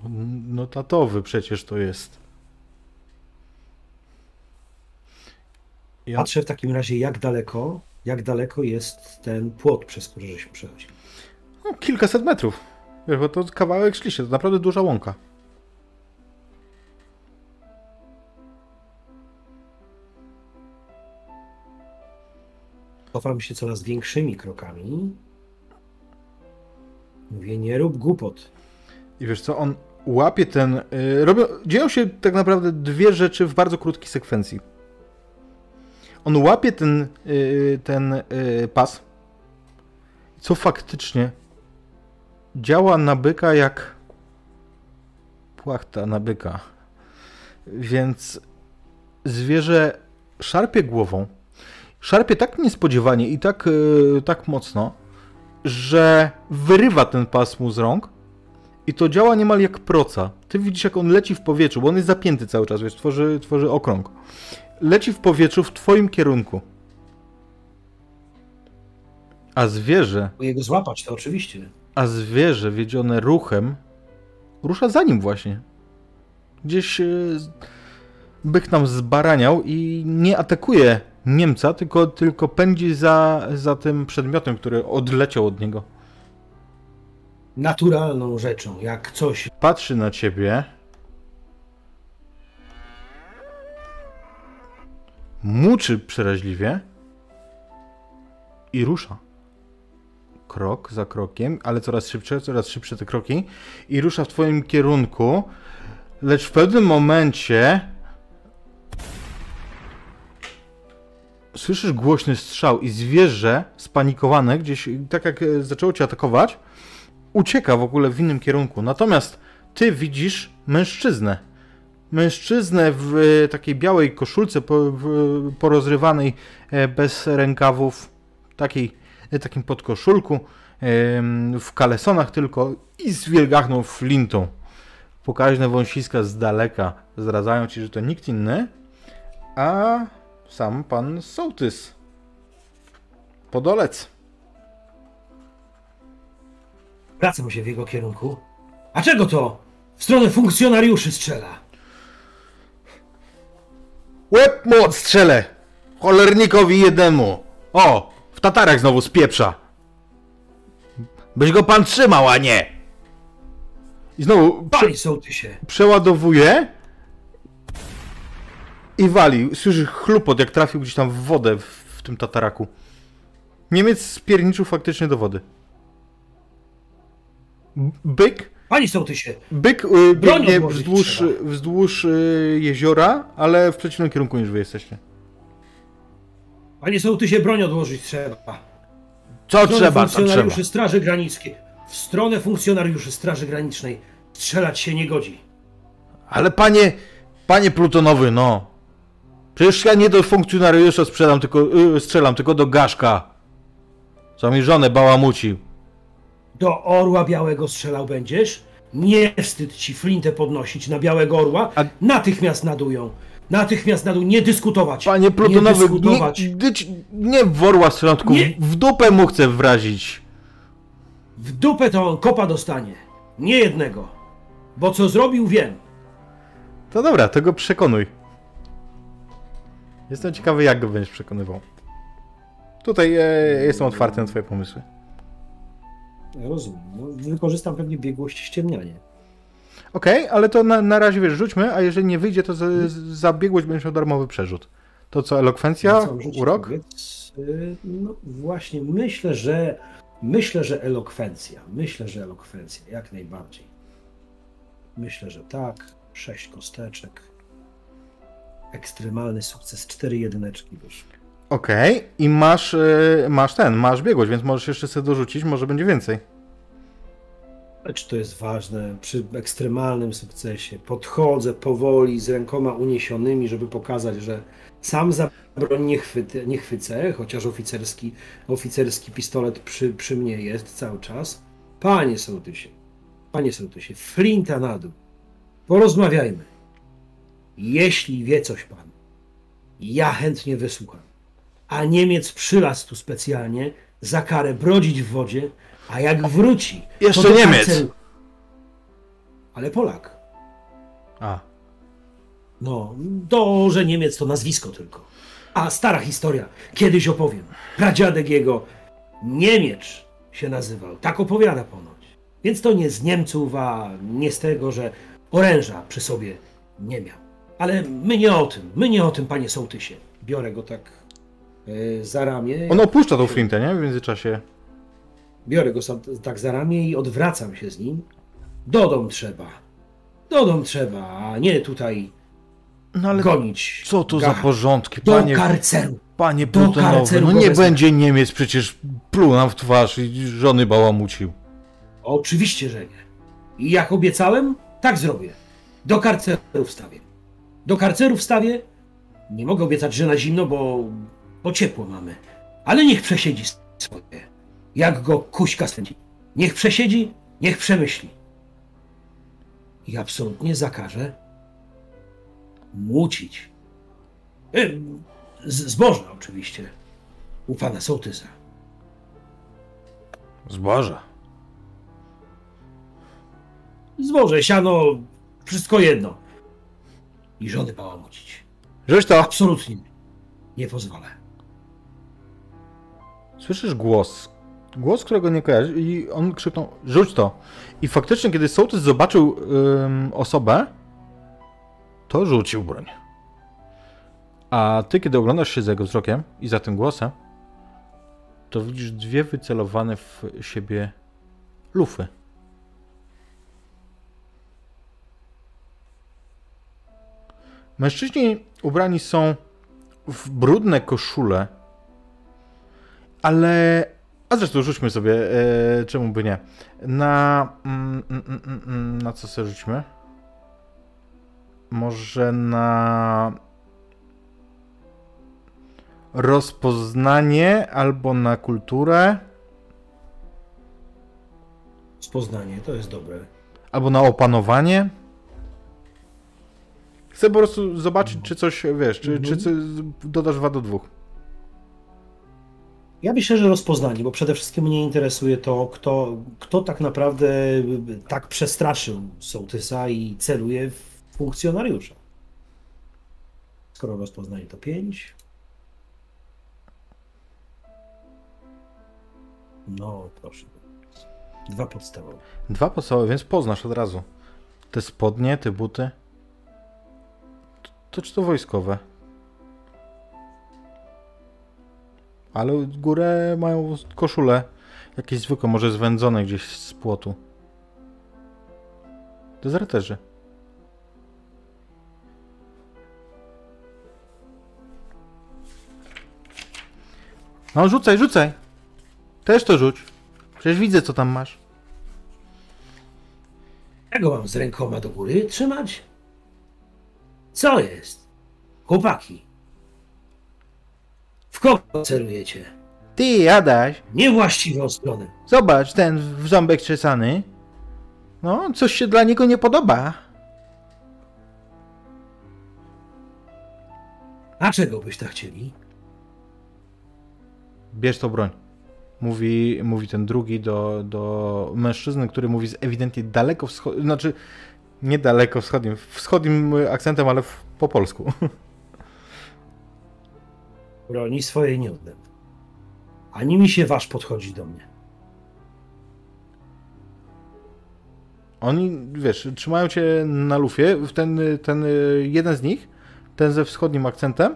no tatowy przecież to jest. Ja, Patrzę w takim razie, jak daleko, jak daleko jest ten płot, przez który żeśmy przechodzili. no, kilkaset metrów. Wiesz, bo to kawałek szliście, to naprawdę duża łąka. Cofam się coraz większymi krokami. Mówię, nie rób głupot. I wiesz co, on łapie ten... Y, robią, dzieją się tak naprawdę dwie rzeczy w bardzo krótkiej sekwencji. On łapie ten, y, ten y, pas, co faktycznie działa na byka jak płachta na byka. Więc zwierzę szarpie głową, szarpie tak niespodziewanie i tak, y, tak mocno, że wyrywa ten pas mu z rąk i to działa niemal jak proca. Ty widzisz, jak on leci w powietrzu, bo on jest zapięty cały czas, wiesz, tworzy, tworzy okrąg. Leci w powietrzu w twoim kierunku. A zwierzę, Próbuję go złapać, to oczywiście. a zwierzę wiedzione ruchem rusza za nim właśnie. Gdzieś e, byk nam zbaraniał i nie atakuje Niemca, tylko, tylko pędzi za, za tym przedmiotem, który odleciał od niego. Naturalną rzeczą, jak coś Patrzy na ciebie. Muczy przeraźliwie i rusza. Krok za krokiem, ale coraz szybsze, coraz szybsze te kroki i rusza w twoim kierunku, lecz w pewnym momencie słyszysz głośny strzał i zwierzę spanikowane, gdzieś tak jak e, zaczęło cię atakować, ucieka w ogóle w innym kierunku. Natomiast ty widzisz mężczyznę. Mężczyznę w e, takiej białej koszulce porozrywanej e, bez rękawów, takiej, takim podkoszulku, w kalesonach tylko i z wielgachną flintą. Pokaźne wąsiska z daleka zdradzają ci, że to nikt inny, a sam pan sołtys. Podolec. Wracam się w jego kierunku. A czego to? W stronę funkcjonariuszy strzela. Łeb mu odstrzelę! Cholernikowi jednemu! O! W tatarach znowu spieprza! Byś go pan trzymał, a nie! I znowu prze, Panie sołtysie, przeładowuje i wali. Słyszy chlupot, jak trafił gdzieś tam w wodę w, w tym tataraku. Niemiec spierniczył faktycznie do wody. Byk panie sołtysie, Byk y, biegnie wzdłuż, trzeba. wzdłuż y, jeziora, ale w przeciwnym kierunku niż wy jesteście. panie sołtysie, broń odłożyć trzeba. Co W trzeba, co trzeba? funkcjonariuszy Straży Granicznej. W stronę funkcjonariuszy Straży Granicznej. Strzelać się nie godzi. Ale panie, panie Plutonowy, no. Przecież ja nie do funkcjonariusza sprzedam, tylko, y, strzelam, tylko do Gaszka. Co mi żonę bałamucił. Do orła białego strzelał będziesz? Nie wstyd ci flintę podnosić na białego orła. A- Natychmiast nadują. Natychmiast nadują. Nie dyskutować. Panie nie Plutonowy, dyskutować. nie, nie w orła strzelam, tylko Nie. w, dupę mu chcę wrazić. W dupę to on kopa dostanie. Nie jednego. Bo co zrobił, wiem. To dobra, to go przekonuj. Jestem ciekawy, jak go będziesz przekonywał. Tutaj e, jestem otwarty na twoje pomysły. Rozumiem. No, wykorzystam pewnie biegłość ściemnianie. Okej, ale to na, na razie wiesz, rzućmy, a jeżeli nie wyjdzie, to za, za biegłość będziesz miał darmowy przerzut. To co, elokwencja, całą rzecz urok? powiedz, y, No właśnie, myślę, że myślę, że elokwencja. Myślę, że elokwencja, jak najbardziej. Myślę, że tak. Sześć kosteczek. Ekstremalny sukces, cztery jedyneczki wyszły. Okej, i masz, e, masz ten, masz biegłość, więc możesz jeszcze sobie dorzucić, może będzie więcej. Lecz to jest ważne, przy ekstremalnym sukcesie podchodzę powoli z rękoma uniesionymi, żeby pokazać, że sam za broń nie, chwyty, nie chwycę, chociaż oficerski, oficerski pistolet przy, przy mnie jest cały czas. Panie sołtysie, panie sołtysie, flinta na dół. Porozmawiajmy. Jeśli wie coś pan, ja chętnie wysłucham. A Niemiec przylazł tu specjalnie za karę brodzić w wodzie, a jak wróci... to Jeszcze do Niemiec. Ale Polak. A, No, to, że Niemiec to nazwisko tylko. A stara historia, kiedyś opowiem. Pradziadek jego Niemiecz się nazywał, tak opowiada ponoć. Więc to nie z Niemców, a nie z tego, że oręża przy sobie nie miał. Ale my nie o tym, my nie o tym, panie sołtysie. Biorę go tak e, za ramię. on opuszcza tą flintę, nie? W międzyczasie. Biorę go tak za ramię i odwracam się z nim. Do dom trzeba. Do dom trzeba, a nie tutaj No ale gonić. co to za porządki, Do panie, karceru. panie do Plutonowy, karceru no nie wezmę. będzie Niemiec przecież pluł nam w twarz i żony bałamucił. Oczywiście, że nie. I jak obiecałem, tak zrobię. Do karceru wstawię. Do karceru wstawię. Nie mogę obiecać, że na zimno, bo, bo ciepło mamy. Ale niech przesiedzi swoje. Jak go kuśka spędzi. Niech przesiedzi, niech przemyśli. I absolutnie zakażę młócić. E, z- Zbożne oczywiście. U pana sołtysa. Zboże. Zboże, siano, wszystko jedno. I żony bałamucić. Rzuć to! Absolutnie nie pozwolę. Słyszysz głos. Głos, którego nie kojarzysz i on krzyknął, rzuć to. I faktycznie, kiedy sołtys zobaczył ym, osobę, to rzucił broń. A ty, kiedy oglądasz się za jego wzrokiem i za tym głosem, to widzisz dwie wycelowane w siebie lufy. Mężczyźni ubrani są w brudne koszule, ale. A zresztą rzućmy sobie, e, czemu by nie. Na. Mm, mm, mm, mm, mm, na co sobie rzućmy? Może na. Rozpoznanie albo na kulturę. rozpoznanie, to jest dobre. Albo na opanowanie. Chcę po prostu zobaczyć, czy coś, wiesz, czy, czy, czy dodasz 2 do 2. Ja myślę, że rozpoznanie, bo przede wszystkim mnie interesuje to, kto, kto tak naprawdę tak przestraszył sołtysa i celuje w funkcjonariusza. Skoro rozpoznanie to 5. No, proszę. Dwa podstawowe. Dwa podstawowe, więc poznasz od razu. Te spodnie, te buty. To, czy to wojskowe? Ale górę mają koszule jakieś zwykłe, może zwędzone gdzieś z płotu. Dezerterzy. No rzucaj, rzucaj. Też to rzuć. Przecież widzę, co tam masz. Ja mam z rękoma do góry trzymać? Co jest? Chłopaki. W kogo celujecie? Ty, Adaś, Niewłaściwą stronę. zobacz, ten wrząbek czesany. No, coś się dla niego nie podoba. A czego byś tak chcieli? Bierz tą broń. Mówi, mówi ten drugi do, do mężczyzny, który mówi z ewidentnie daleko wschodnim, znaczy nie daleko wschodnim, wschodnim akcentem, ale w, po polsku. Broni swojej nie oddam. Ani mi się wasz podchodzi do mnie. Oni, wiesz, trzymają cię na lufie. Ten, ten jeden z nich, ten ze wschodnim akcentem,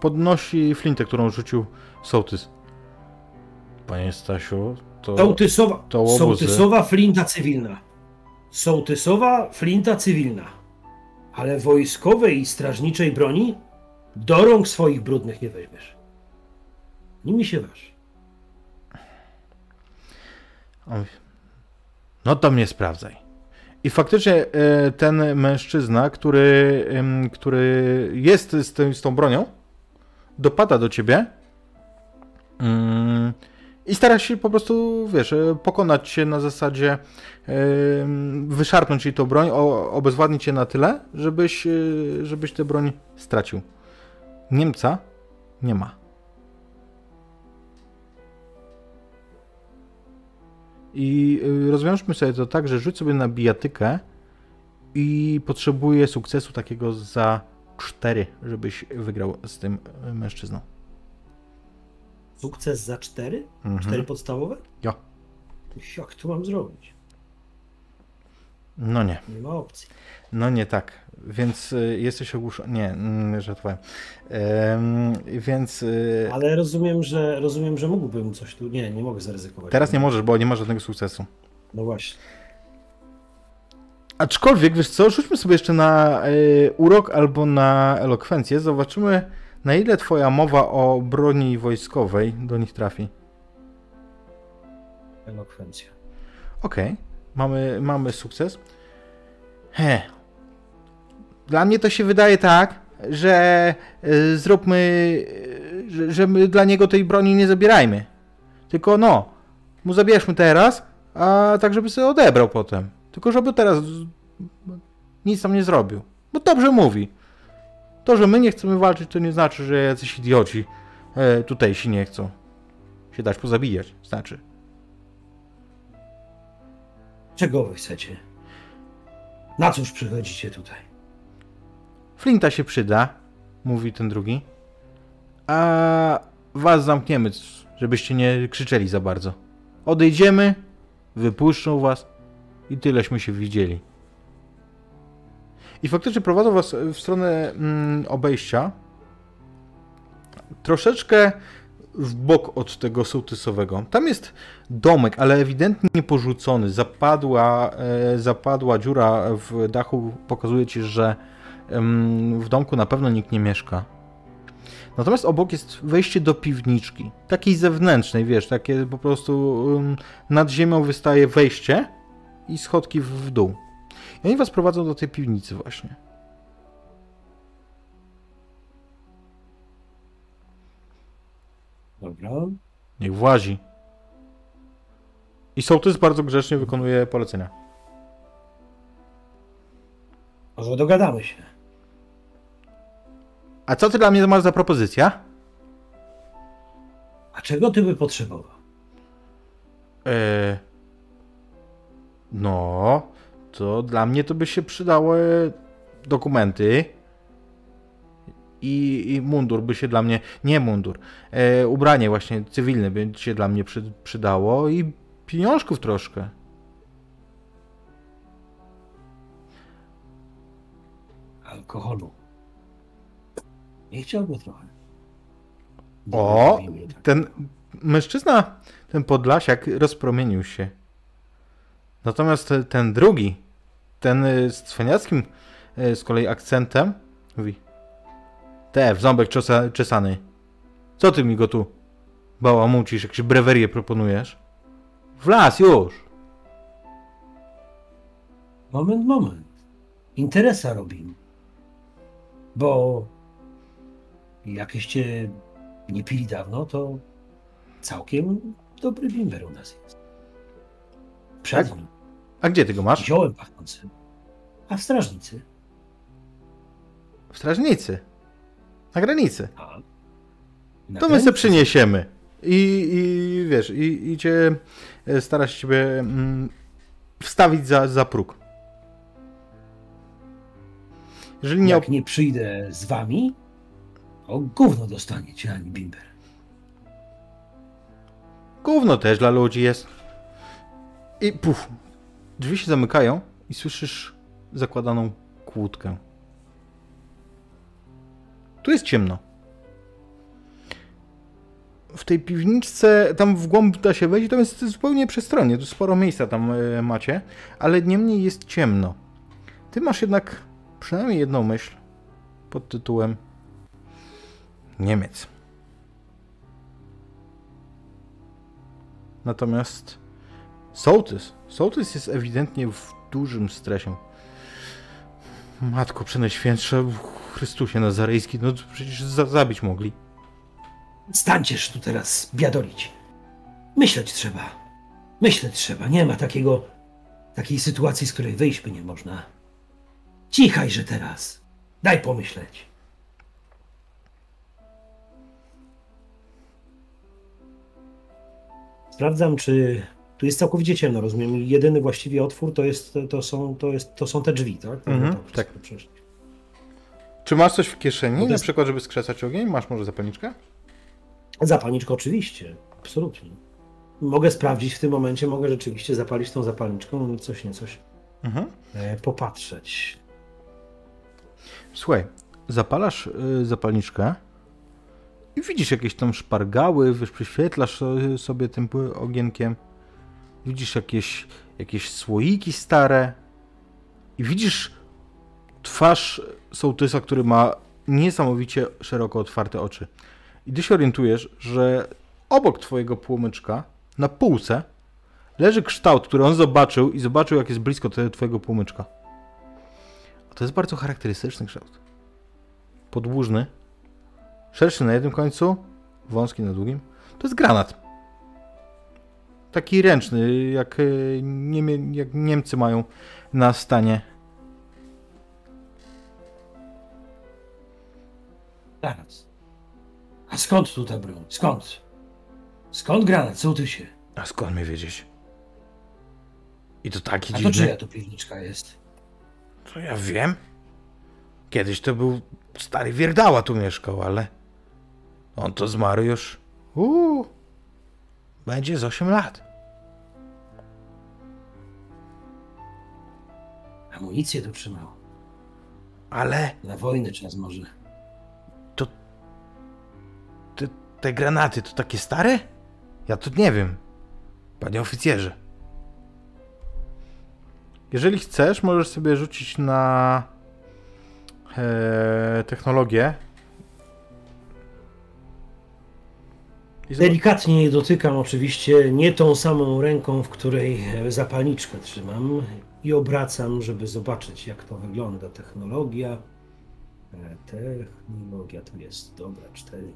podnosi flintę, którą rzucił sołtys. Panie Stasiu, to... Sołtysowa, to łobuzy. sołtysowa flinta cywilna. Sołtysowa flinta cywilna. Ale wojskowej i strażniczej broni do rąk swoich brudnych nie weźmiesz. Nimi się waż. No to mnie sprawdzaj. I faktycznie e, ten mężczyzna, który, który jest z, tym, z tą bronią, dopada do ciebie mm, i stara się po prostu, wiesz, e, pokonać cię na zasadzie wyszarpnąć ci tą broń, obezwładnić cię na tyle, żebyś, e, żebyś tę broń stracił. Niemca nie ma. I y, rozwiążmy sobie to tak, że rzuć sobie na bijatykę i potrzebuję sukcesu takiego za 4, żebyś wygrał z tym y, mężczyzną. Sukces za cztery? Mhm. Cztery podstawowe? Jo. Jak to mam zrobić? No nie, Nie ma opcji. no nie tak. Więc y, jesteś ogłuszony. Nie, mm, żartowałem. Em, więc y, Ale rozumiem, że rozumiem, że mógłbym coś tu. Nie, nie mogę zaryzykować. teraz nie możesz, bo nie ma żadnego sukcesu. No właśnie. Aczkolwiek, wiesz co, rzućmy sobie jeszcze na y, urok albo na elokwencję. Zobaczymy, na ile twoja mowa o broni wojskowej do nich trafi. Elokwencja. Okej, mamy, mamy sukces. He. Dla mnie to się wydaje tak, że y, zróbmy, y, że, że my dla niego tej broni nie zabierajmy. Tylko no, mu zabierzmy teraz, a tak żeby sobie odebrał potem. Tylko żeby teraz nic tam nie zrobił. Bo dobrze mówi. To, że my nie chcemy walczyć, to nie znaczy, że jacyś idioci e, tutejsi nie chcą się dać pozabijać. Znaczy. Czego wy chcecie? Na cóż przychodzicie tutaj? Flinta się przyda, mówi ten drugi. A was zamkniemy, żebyście nie krzyczeli za bardzo. Odejdziemy, wypuszczą was i tyleśmy się widzieli. I faktycznie prowadzą was w stronę mm, obejścia. Troszeczkę w bok od tego sołtysowego. Tam jest domek, ale ewidentnie porzucony. Zapadła, e, zapadła dziura w dachu pokazuje ci, że w domku na pewno nikt nie mieszka. Natomiast obok jest wejście do piwniczki. Takiej zewnętrznej, wiesz, takie po prostu nad ziemią wystaje wejście i schodki w dół. I oni was prowadzą do tej piwnicy właśnie. Dobra. Niech włazi. I sołtys bardzo grzecznie wykonuje polecenia. Może dogadamy się. A co ty dla mnie masz za propozycja? A czego ty by potrzebował? E... No, to dla mnie to by się przydały dokumenty. I, i mundur by się dla mnie. Nie mundur. E, ubranie właśnie cywilne by się dla mnie przy, przydało i pieniążków troszkę. Alkoholu. Nie chciałby trochę. O, tak. ten mężczyzna, ten podlasiak rozpromienił się. Natomiast te- ten drugi, ten z cwaniackim y, z kolei akcentem, mówi Te, w ząbek czesany. Co ty mi go tu bałamucisz, jakieś brewerie proponujesz? W las już! Moment, moment. Interesa robimy. Bo jakieś cię nie pili dawno, to całkiem dobry bimber u nas jest. Przed Tak? nim. A gdzie ty go masz? Ziołem pachnącym. A w strażnicy? W strażnicy. Na granicy. A. To my granicy. przyniesiemy. I, i wiesz, i, i cię e, stara się ciebie mm, wstawić za, za próg. Jeżeli nie. Jak nie przyjdę z wami, to gówno dostaniecie, ani bimber. Gówno też dla ludzi jest. I puf. Drzwi się zamykają i słyszysz zakładaną kłódkę. Tu jest ciemno. W tej piwniczce, tam w głąb da się wejść, tam jest zupełnie przestronnie, tu sporo miejsca tam e, macie, ale niemniej jest ciemno. Ty masz jednak przynajmniej jedną myśl pod tytułem Niemiec. Natomiast sołtys, sołtys jest ewidentnie w dużym stresie. Matko Przenajświętsza, Chrystusie Nazarejski, no przecież za zabić mogli. Stańcież tu teraz biadolić. Myśleć trzeba. Myśleć trzeba. Nie ma takiego, takiej sytuacji, z której wyjść by nie można. Cichajże teraz. Daj pomyśleć. Sprawdzam, czy tu jest całkowicie ciemno, rozumiem. Jedyny właściwie otwór to, jest, to, są, to, jest, to są te drzwi, tak? Mhm, tak. Czy masz coś w kieszeni, No to na jest- przykład, żeby skrzesać ogień? Masz może zapalniczkę? Zapalniczkę oczywiście, absolutnie. Mogę sprawdzić w tym momencie, mogę rzeczywiście zapalić tą zapalniczką i coś nie coś Mhm. e, popatrzeć. Słuchaj, zapalasz y, zapalniczkę i widzisz jakieś tam szpargały, wiesz, przyświetlasz sobie tym ogienkiem. Widzisz jakieś, jakieś słoiki stare i widzisz twarz sołtysa, który ma niesamowicie szeroko otwarte oczy. I ty się orientujesz, że obok twojego płomyczka, na półce, leży kształt, który on zobaczył i zobaczył, jak jest blisko twojego płomyczka. A to jest bardzo charakterystyczny kształt. Podłużny, szerszy na jednym końcu, wąski na drugim. To jest granat. Taki ręczny, jak, e, Niemie, jak Niemcy mają na stanie. Zaraz. A skąd tu ta broń? Skąd? Skąd granat? Co ty się? A skąd mi wiedzieć? I to taki A to dziwny. czyja tu piwniczka jest? To ja wiem. Kiedyś to był stary Wierdała tu mieszkał, ale on to zmarł już. Uuu, będzie z 8 lat. Amunicję tu trzymał. Ale Na wojnę czas może. te, te granaty to takie stare? Ja to nie wiem. Panie oficjerze. Jeżeli chcesz, możesz sobie rzucić na e, technologię. Delikatnie je dotykam oczywiście, nie tą samą ręką, w której e, zapalniczkę trzymam i obracam, żeby zobaczyć jak to wygląda. Technologia. E, Technologia tu jest, dobra, cztery.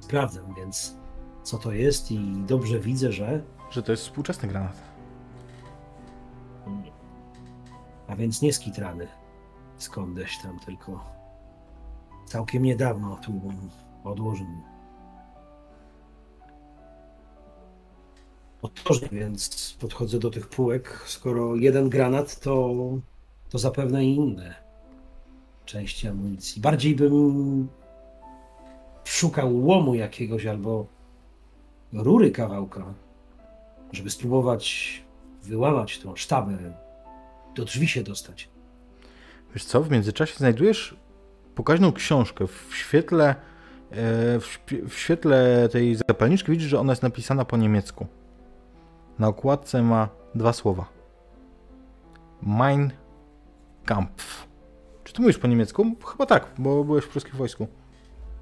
Sprawdzam więc co to jest i dobrze widzę, że... Że to jest współczesny granat. A więc nie skitrany skądś tam, tylko całkiem niedawno tu odłożył. Otworzył, więc podchodzę do tych półek. Skoro jeden granat, to, to zapewne i inne części amunicji. Bardziej bym szukał łomu jakiegoś albo rury kawałka, żeby spróbować wyłamać tą sztabę, do drzwi się dostać. Wiesz co, w międzyczasie znajdujesz pokaźną książkę w świetle, e, w świetle tej zapalniczki widzisz, że ona jest napisana po niemiecku. Na okładce ma dwa słowa. Mein Kampf. Czy ty mówisz po niemiecku? Chyba tak, bo byłeś w pruskim wojsku.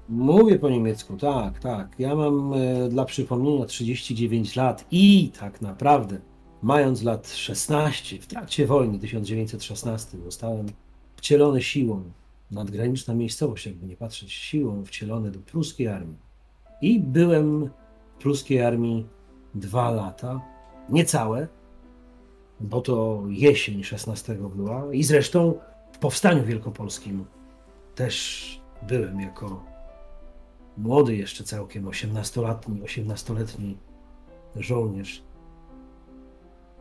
Mówię po niemiecku, tak, tak. Ja mam e, dla przypomnienia 39 lat i tak naprawdę, mając lat 16, w trakcie wojny 1916, zostałem wcielony siłą, nadgraniczna miejscowość, jakby nie patrzeć, siłą wcielony do pruskiej armii. I byłem w pruskiej armii dwa lata, niecałe, bo to jesień 16 była i zresztą w Powstaniu Wielkopolskim też byłem jako młody jeszcze całkiem, 18-letni, 18-letni żołnierz.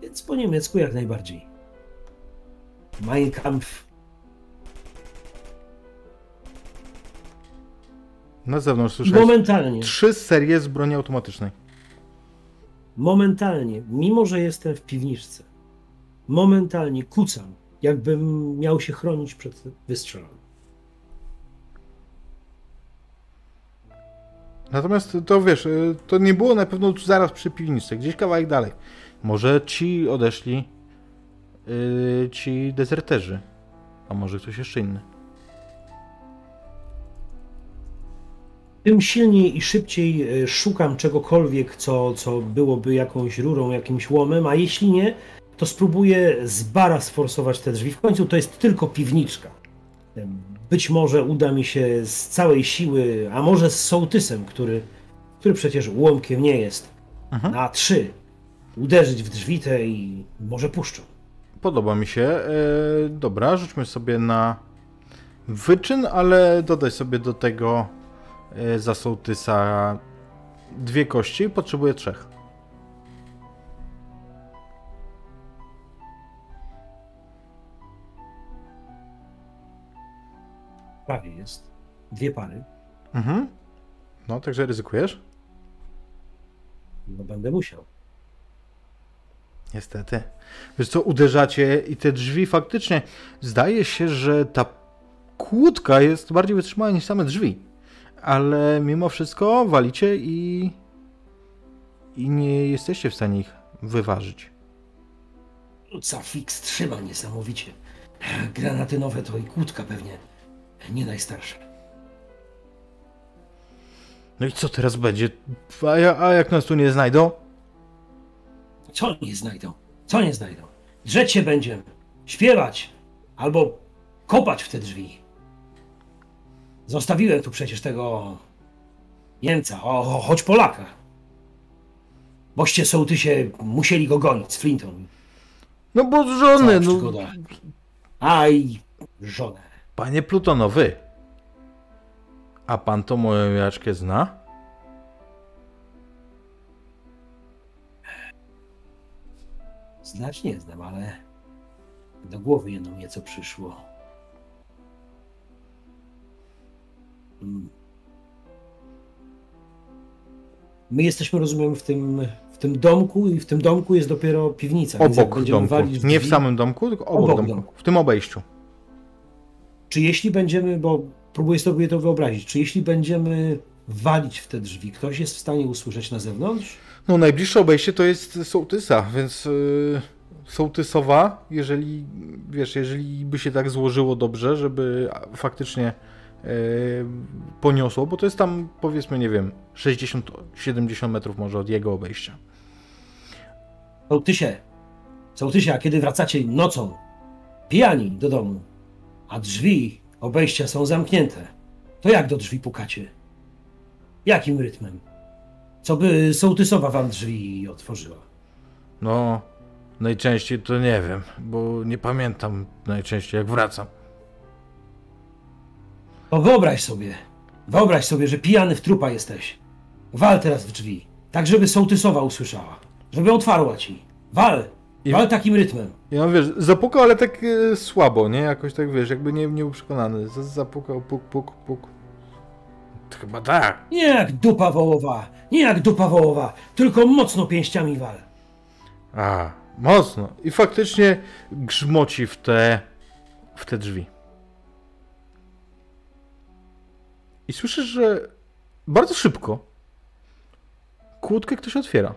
Więc po niemiecku jak najbardziej. Mein Kampf. Na zewnątrz słyszałeś Momentalnie, trzy serie z broni automatycznej. Momentalnie, mimo że jestem w piwniczce, momentalnie kucam, jakbym miał się chronić przed wystrzałem. Natomiast to wiesz, y, to nie było na pewno zaraz przy piwniczce, gdzieś kawałek dalej. Może ci odeszli yy, ci dezerterzy, a może ktoś jeszcze inny. Tym silniej i szybciej e, szukam czegokolwiek, co, co byłoby jakąś rurą, jakimś łomem, a jeśli nie, to spróbuję z bara sforsować te drzwi. W końcu to jest tylko piwniczka. Być może uda mi się z całej siły, a może z sołtysem, który, który przecież łomkiem nie jest, Mhm. na trzy uderzyć w drzwi te i może puszczą. Podoba mi się. E, dobra, rzućmy sobie na wyczyn, ale dodaj sobie do tego za sołtysa dwie kości. Potrzebuję trzech. Prawie jest. Dwie pary. Mhm. No, także ryzykujesz? No będę musiał. Niestety. Wiesz co, uderzacie i te drzwi faktycznie zdaje się, że ta kłódka jest bardziej wytrzymała niż same drzwi. Ale mimo wszystko walicie i i nie jesteście w stanie ich wyważyć. Cafix trzyma niesamowicie. Granaty nowe to i kłódka pewnie. Nie najstarsza. No i co teraz będzie? A, ja, a jak nas tu nie znajdą? Co nie znajdą? Co nie znajdą? Drzeć się będziemy, śpiewać albo kopać w te drzwi. Zostawiłem tu przecież tego Niemca, o, choć Polaka. Boście sołtysie musieli go gonić z Flintą. No bo Cała żony, no. Aj, żonę. Panie Plutonowy. A pan to moją jaczkę zna? Znać nie znam, ale do głowy jedno nieco przyszło. My jesteśmy, rozumiem, w tym, w tym domku i w tym domku jest dopiero piwnica. Obok domku. walić Nie w samym domku, tylko obok, Obok domku. domku. W tym obejściu. Czy jeśli będziemy, bo próbuję sobie to wyobrazić, czy jeśli będziemy walić w te drzwi, ktoś jest w stanie usłyszeć na zewnątrz? No najbliższe obejście to jest sołtysa, więc yy, sołtysowa, jeżeli wiesz, jeżeli by się tak złożyło dobrze, żeby faktycznie poniosło, bo to jest tam powiedzmy, nie wiem, 60-70 metrów może od jego obejścia. Sołtysie, sołtysie, a kiedy wracacie nocą, pijani do domu, a drzwi obejścia są zamknięte, to jak do drzwi pukacie? Jakim rytmem? Co by sołtysowa wam drzwi otworzyła? No, najczęściej to nie wiem, bo nie pamiętam najczęściej jak wracam. O, wyobraź sobie, wyobraź sobie, że pijany w trupa jesteś. Wal teraz w drzwi, tak żeby sołtysowa usłyszała, żeby otwarła ci. Wal, I- wal takim rytmem. On, wiesz, zapukał, ale tak e, słabo, nie? Jakoś tak, wiesz, jakby nie, nie był przekonany. Z- Zapukał, puk, puk, puk. To chyba tak. Nie jak dupa wołowa, nie jak dupa wołowa, tylko mocno pięściami wal. A, mocno. I faktycznie grzmoci w te, w te drzwi. I słyszysz, że bardzo szybko kłódkę ktoś otwiera.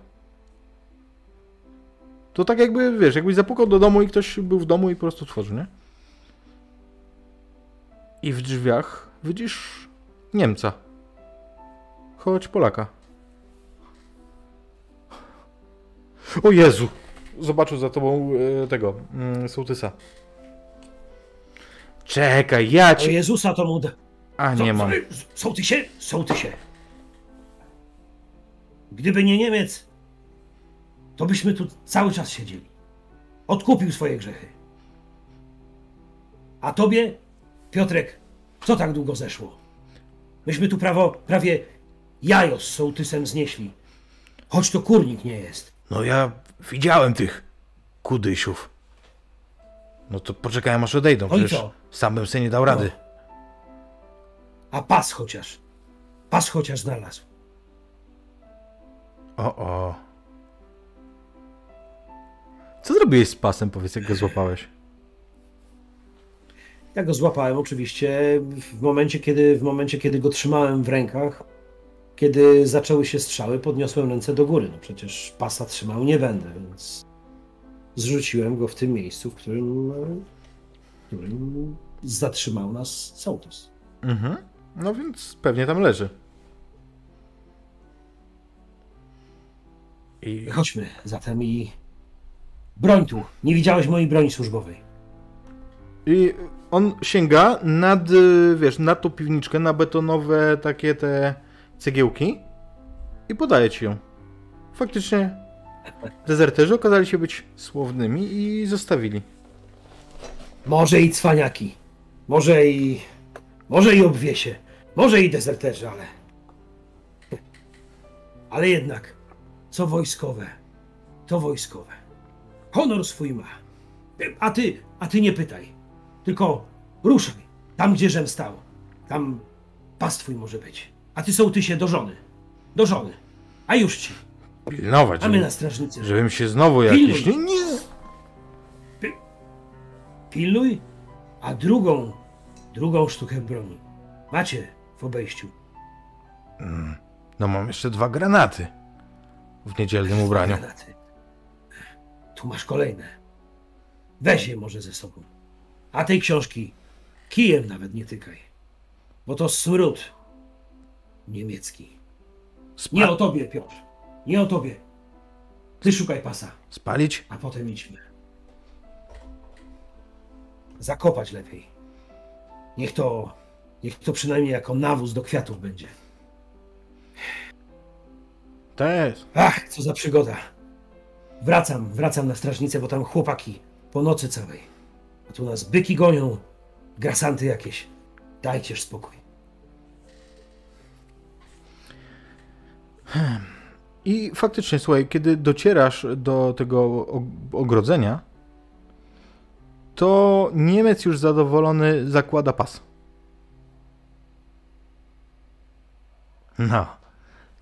To tak jakby, wiesz, jakbyś zapukał do domu i ktoś był w domu i po prostu otworzył, nie? I w drzwiach widzisz Niemca. Choć Polaka. O Jezu! Zobaczył za tobą e, tego, mm, sołtysa. Czekaj, ja O ci... Jezusa to mu... A, nie mam. Sołtysie? Sołtysie. Gdyby nie Niemiec, to byśmy tu cały czas siedzieli. Odkupił swoje grzechy. A tobie, Piotrek, co tak długo zeszło? Myśmy tu prawo, prawie jajo z sołtysem znieśli. Choć to kurnik nie jest. No ja widziałem tych kudysiów. No to poczekałem aż odejdą, No i przecież co? sam bym sobie nie dał rady. A pas chociaż. Pas chociaż znalazł. O, o. Co zrobiłeś z pasem, powiedz, jak go złapałeś? Ja go złapałem oczywiście w momencie, kiedy, w momencie, kiedy go trzymałem w rękach. Kiedy zaczęły się strzały, podniosłem ręce do góry. No przecież pasa trzymał nie będę, więc zrzuciłem go w tym miejscu, w którym, w którym zatrzymał nas sołtys. Mhm. No więc pewnie tam leży. I Chodźmy zatem i... Broń tu. Nie widziałeś mojej broni służbowej. I on sięga nad, y, wiesz, nad tą piwniczkę, na betonowe takie te cegiełki i podaje ci ją. Faktycznie dezerterzy okazali się być słownymi i zostawili. Może i cwaniaki. Może i... Może i obwiesie. Może i dezerterzy, ale... Ale jednak, co wojskowe, to wojskowe. Honor swój ma. A ty, a ty nie pytaj. Tylko ruszaj. Tam, gdzie żem stał. Tam pas twój może być. A ty sołtysie do żony. Do żony. A już ci. Pilnować, A my żeby, na strażnicy. żebym się znowu jakiś... Pilnuj. nie. Pilnuj, a drugą, drugą sztukę broni. Macie w obejściu. No mam jeszcze dwa granaty w niedzielnym ubraniu. Granaty. Tu masz kolejne. Weź je może ze sobą. A tej książki kijem nawet nie tykaj. Bo to smród niemiecki. Nie Spa- o tobie, Piotr. Nie o tobie. Ty szukaj pasa, spalić? a potem idźmy. Zakopać lepiej. Niech to, niech to przynajmniej jako nawóz do kwiatów będzie. Też. Ach, co za przygoda. Wracam, wracam na strażnicę, bo tam chłopaki po nocy całej. A tu nas byki gonią, grasanty jakieś. Dajcież spokój. I faktycznie, słuchaj, kiedy docierasz do tego ogrodzenia, to Niemiec już zadowolony zakłada pas. No,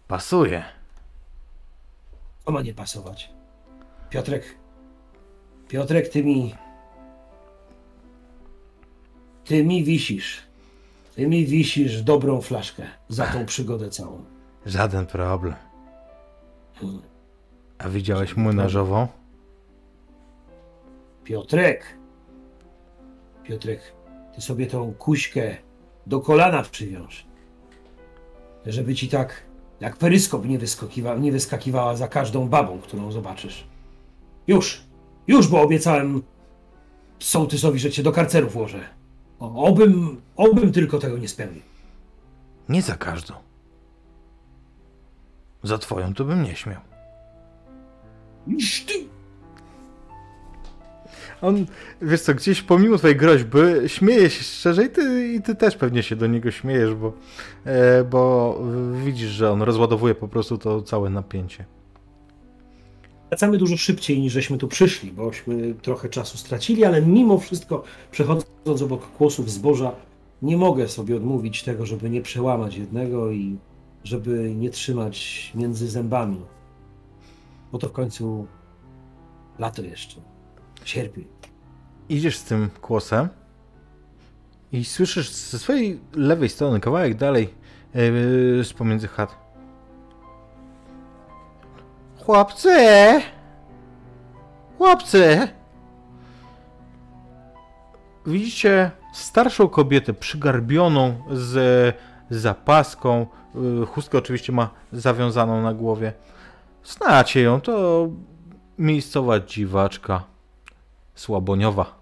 pasuje. To ma nie pasować. Piotrek, Piotrek, ty mi... Ty mi wisisz. Ty mi wisisz dobrą flaszkę za tą przygodę całą. Żaden problem. Hmm. A widziałeś młynarzową? Piotrek! Piotrek, ty sobie tą kuśkę do kolana przywiąż. Żeby ci tak jak peryskop nie, wyskakiwa, nie wyskakiwała za każdą babą, którą zobaczysz. Już! Już, bo obiecałem sołtysowi, że cię do karceru włożę. O, obym, obym tylko tego nie spełnił. Nie za każdą. Za twoją to bym nie śmiał. Ty! On, wiesz co, gdzieś pomimo twojej groźby śmieje się szczerze i ty, i ty też pewnie się do niego śmiejesz, bo, e, bo widzisz, że on rozładowuje po prostu to całe napięcie. Wracamy dużo szybciej niż żeśmy tu przyszli, bośmy trochę czasu stracili, ale mimo wszystko, przechodząc obok kłosów zboża, nie mogę sobie odmówić tego, żeby nie przełamać jednego i żeby nie trzymać między zębami. Bo to w końcu lato jeszcze. Sierpień. Idziesz z tym kłosem i słyszysz ze swojej lewej strony, kawałek dalej, yy, z pomiędzy chat. Chłopcy! Chłopcy! Widzicie starszą kobietę przygarbioną z zapaską. Yy, Chustkę oczywiście ma zawiązaną na głowie. Znacie ją, to miejscowa dziwaczka. Słaboniowa.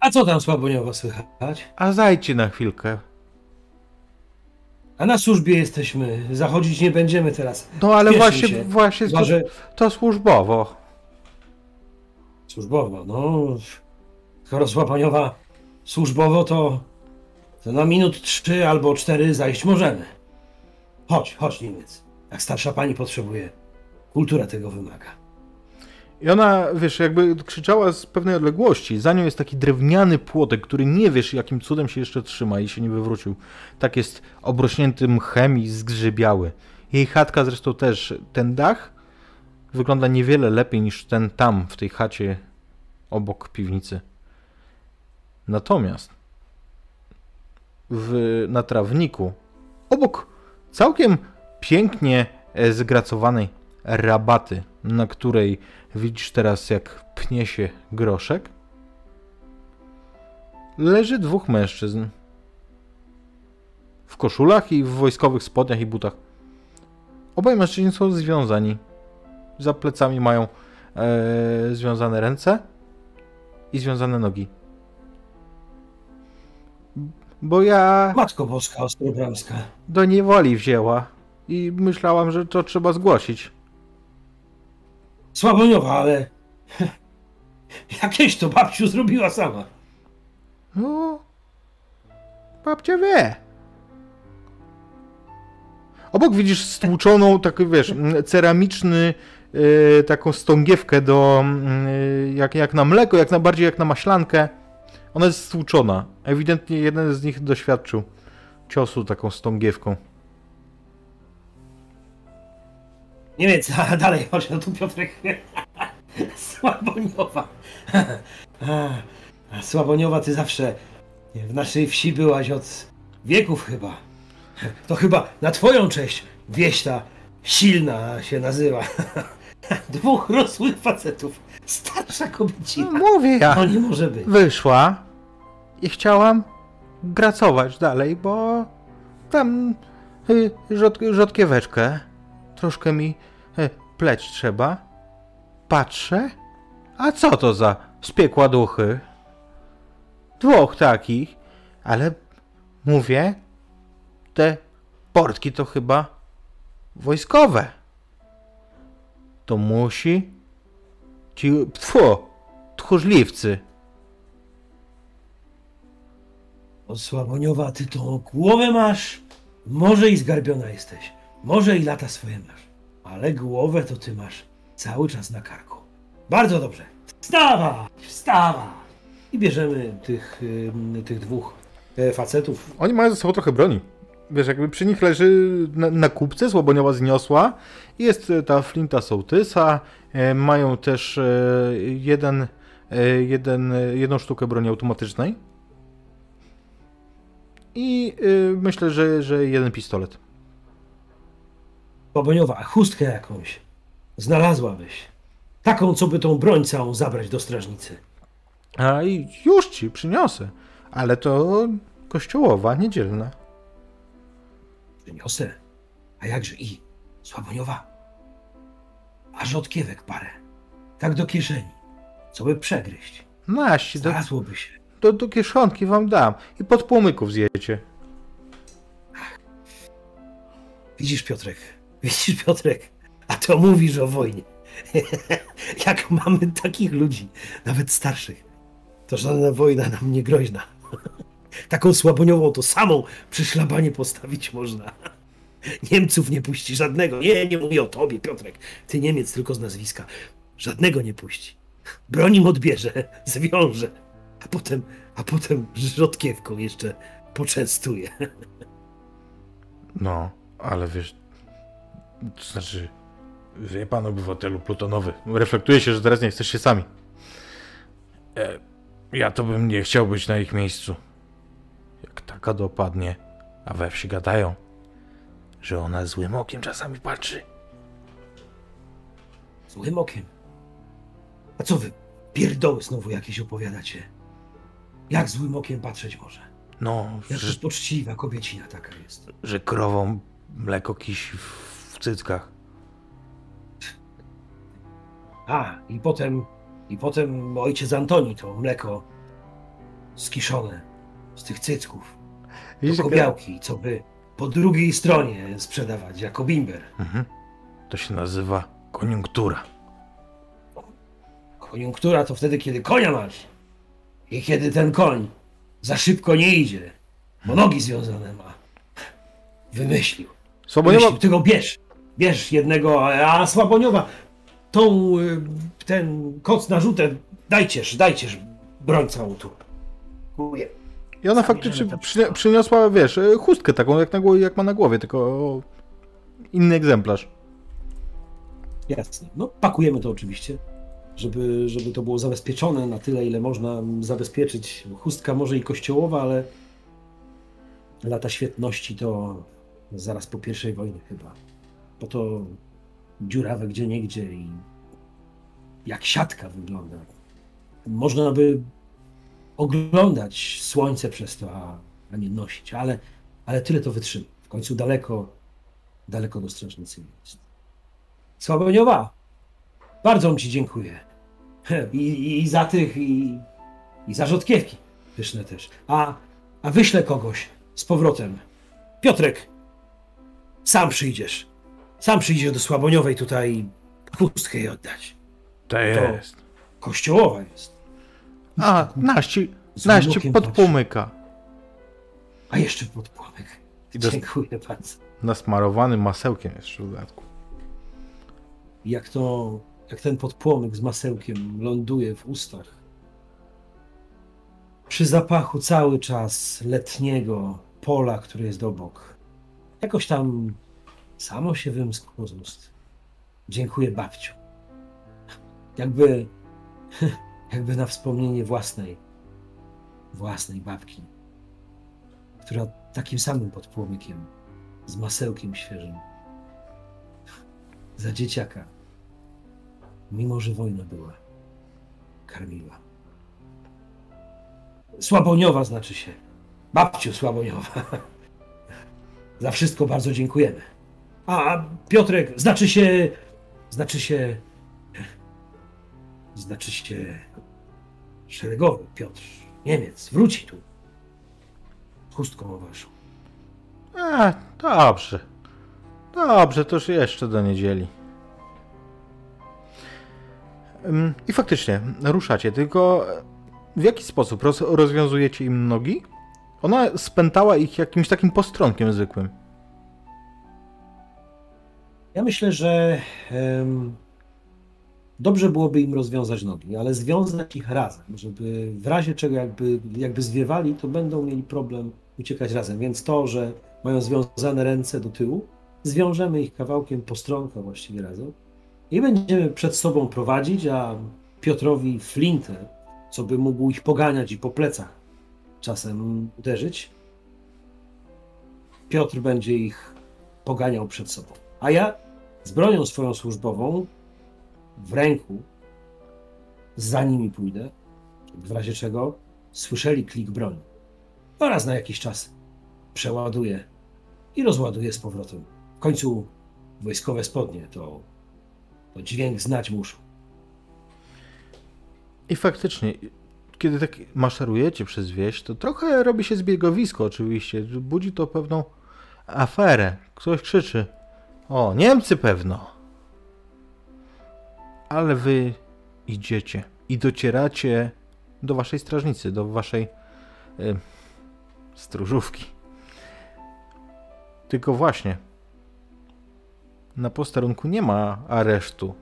A co tam słaboniowo słychać? A zajcie na chwilkę. A na służbie jesteśmy. Zachodzić nie będziemy teraz. No ale Śpieszmy właśnie, się. właśnie to, to służbowo. służbowo, no. Skoro słaboniowa służbowo, to, to na minut trzy albo cztery zajść możemy. Chodź, chodź Niemiec. Jak starsza pani potrzebuje. Kultura tego wymaga. I ona, wiesz, jakby krzyczała z pewnej odległości. Za nią jest taki drewniany płotek, który nie wiesz, jakim cudem się jeszcze trzyma i się nie wywrócił. Tak jest obrośnięty mchem i zgrzybiały. Jej chatka zresztą też, ten dach wygląda niewiele lepiej niż ten tam, w tej chacie obok piwnicy. Natomiast w, na trawniku, obok całkiem pięknie e, zgracowanej rabaty, na której widzisz teraz jak pnie się groszek, leży dwóch mężczyzn. W koszulach i w wojskowych spodniach i butach. Obaj mężczyźni są związani. Za plecami mają e, związane ręce i związane nogi. Bo ja Matko Boska Ostrobramska. do niewoli wzięła i myślałam, że to trzeba zgłosić. Słaboniowa, ale... Jakieś to babciu zrobiła sama. No, babcia wie. Obok widzisz stłuczoną, tak wiesz, ceramiczny, y, taką stągiewkę do, y, jak, jak na mleko, jak na, bardziej jak na maślankę. Ona jest stłuczona. Ewidentnie jeden z nich doświadczył ciosu taką stągiewką. Niemiec, a dalej, chodź, no tu Piotrek. Słaboniowa. Słaboniowa, ty zawsze w naszej wsi byłaś od wieków chyba. To chyba na twoją cześć wieś ta silna się nazywa. Dwóch rosłych facetów. Starsza kobiecina. Mówię ja. To nie może być. wyszła i chciałam gracować dalej, bo tam y, rzod, rzodkieweczkę troszkę mi y, pleć trzeba. Patrzę, a co to za spiekła duchy? Dwóch takich, ale mówię, te portki to chyba wojskowe. To musi ci, fu, tchórzliwcy. O Słaboniowa, ty tą głowę masz. Może i zgarbiona jesteś. Może i lata swoje masz. Ale głowę to ty masz cały czas na karku. Bardzo dobrze. Wstawać! Wstawać! I bierzemy tych, ym, tych dwóch e, facetów. Oni mają ze sobą trochę broni. Wiesz, jakby przy nich leży na, na kubce, słaboniowa zniosła. Jest e, ta flinta sołtysa. E, mają też jeden, jeden, jedną sztukę broni automatycznej. I myślę, że, że jeden pistolet. Słaboniowa, chustkę jakąś. Znalazłabyś. Taką, co by tą broń całą zabrać do strażnicy. A i już ci przyniosę. Ale to kościołowa, niedzielna. Przyniosę. A jakże i? Słaboniowa. A rzodkiewek parę. Tak do kieszeni. Co by przegryźć. Naści, do, Znalazłoby się. do, do kieszonki wam dam. I pod płomyków zjecie. Widzisz, Piotrek, widzisz, Piotrek, a to mówisz o wojnie. Jak mamy takich ludzi, nawet starszych, to żadna wojna nam nie groźna. Taką słaboniową to samą przy szlabanie postawić można. Niemców nie puści żadnego. Nie, nie mówię o tobie, Piotrek. Ty Niemiec tylko z nazwiska. Żadnego nie puści. Broń im odbierze, zwiąże, a potem, a potem rzodkiewką jeszcze poczęstuje. No, ale wiesz, to znaczy, wie pan obywatelu plutonowy, reflektuje się, że teraz nie się sami. E, ja to bym nie chciał być na ich miejscu. Jak taka dopadnie, a we wsi gadają, że ona złym okiem czasami patrzy. Złym okiem. A co wy, pierdoły znowu jakieś opowiadacie? Jak złym okiem patrzeć może? No, Jak że, poczciwa kobiecina taka jest. że krową mleko kisi w, w cyckach. A, i potem, i potem ojciec Antoni to mleko skiszone z tych cycków, jaka- kobiałki, co by po drugiej stronie sprzedawać jako bimber. Mhm. To się nazywa koniunktura. Koniunktura to wtedy, kiedy konia masz i kiedy ten koń za szybko nie idzie, bo nogi związane ma. Wymyślił. Słaboniowa... Wymyślił. Ty go bierz. Bierz jednego, a Słaboniowa tą, y, ten koc na żółte, dajcież, dajcież broń całą tu. Dziękuję. I ona faktycznie przyni- przyniosła, wiesz, e, chustkę taką, jak, na głowie, jak ma na głowie, tylko inny egzemplarz. Jasne. No, pakujemy to oczywiście, żeby, żeby to było zabezpieczone na tyle, ile można zabezpieczyć. Chustka może i kościołowa, ale lata świetności to zaraz po pierwszej wojnie chyba. Bo to dziurawe gdzie niegdzie i jak siatka wygląda. Można by oglądać słońce przez to, a, a nie nosić, ale, ale tyle to wytrzyma. W końcu daleko, daleko do strażnicy jest. Słaboniowa, bardzo ci dziękuję. I, i, I za tych, i, i za rzodkiewki pyszne też. A, a wyślę kogoś z powrotem. Piotrek, sam przyjdziesz. Sam przyjdziesz do Słaboniowej tutaj chustkę jej oddać. To jest. Kościołowa jest. A, naści, naści urokiem pod patrzy. płomyka. A jeszcze pod płomek. I dos- Dziękuję bardzo. Nasmarowany masełkiem jeszcze w dodatku. Jak to, jak ten podpłomyk z masełkiem ląduje w ustach. Przy zapachu cały czas letniego pola, który jest obok. Jakoś tam samo się wymskło z ust. Dziękuję babciu. Jakby, jakby na wspomnienie własnej, własnej babki, która takim samym podpłomykiem, z masełkiem świeżym, za dzieciaka, mimo że wojna była, karmiła. Słaboniowa znaczy się. Babciu Słaboniowa. Za wszystko bardzo dziękujemy. A Piotrek, znaczy się. Znaczy się. Znaczy się. Szeregowy Piotr, Niemiec, wróci tu. Chustką waszą. A, dobrze. Dobrze, to już jeszcze do niedzieli. I faktycznie, ruszacie, tylko w jaki sposób? Roz, rozwiązujecie im nogi? Ona spętała ich jakimś takim postronkiem zwykłym. Ja myślę, że em, dobrze byłoby im rozwiązać nogi, ale związać ich razem, żeby w razie czego jakby, jakby zwiewali, to będą mieli problem uciekać razem. Więc to, że mają związane ręce do tyłu, zwiążemy ich kawałkiem postronka właściwie razem i będziemy przed sobą prowadzić, a Piotrowi flintę, co by mógł ich poganiać i po plecach czasem uderzyć. Piotr będzie ich poganiał przed sobą. A ja z bronią swoją służbową w ręku za nimi pójdę, w razie czego słyszeli klik broni. Oraz na jakiś czas przeładuję i rozładuję z powrotem. W końcu wojskowe spodnie to, to dźwięk znać muszą. I faktycznie, kiedy tak maszerujecie przez wieś, to trochę robi się zbiegowisko oczywiście. Budzi to pewną aferę. Ktoś krzyczy. O, Niemcy pewno. Ale wy idziecie i docieracie do waszej strażnicy, do waszej y, stróżówki. Tylko właśnie, na posterunku nie ma aresztu.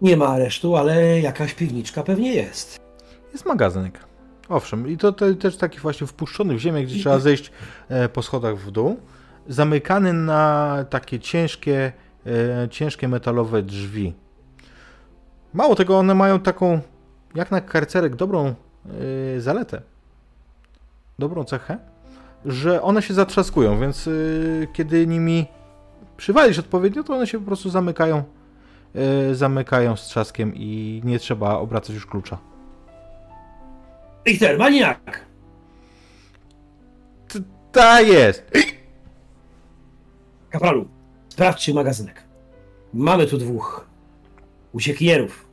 Nie ma aresztu, ale jakaś piwniczka pewnie jest. Jest magazynek. Owszem, i to, to też taki właśnie wpuszczony w ziemię, gdzie trzeba zejść e, po schodach w dół. Zamykany na takie ciężkie, e, ciężkie metalowe drzwi. Mało tego, one mają taką, jak na karcerek, dobrą e, zaletę. Dobrą cechę, że one się zatrzaskują, więc kiedy nimi przywalisz odpowiednio, to one się po prostu zamykają, zamykają z trzaskiem i nie trzeba obracać już klucza. Richter, maniak! Ta jest! Kapralu, sprawdźcie magazynek. Mamy tu dwóch uciekierów.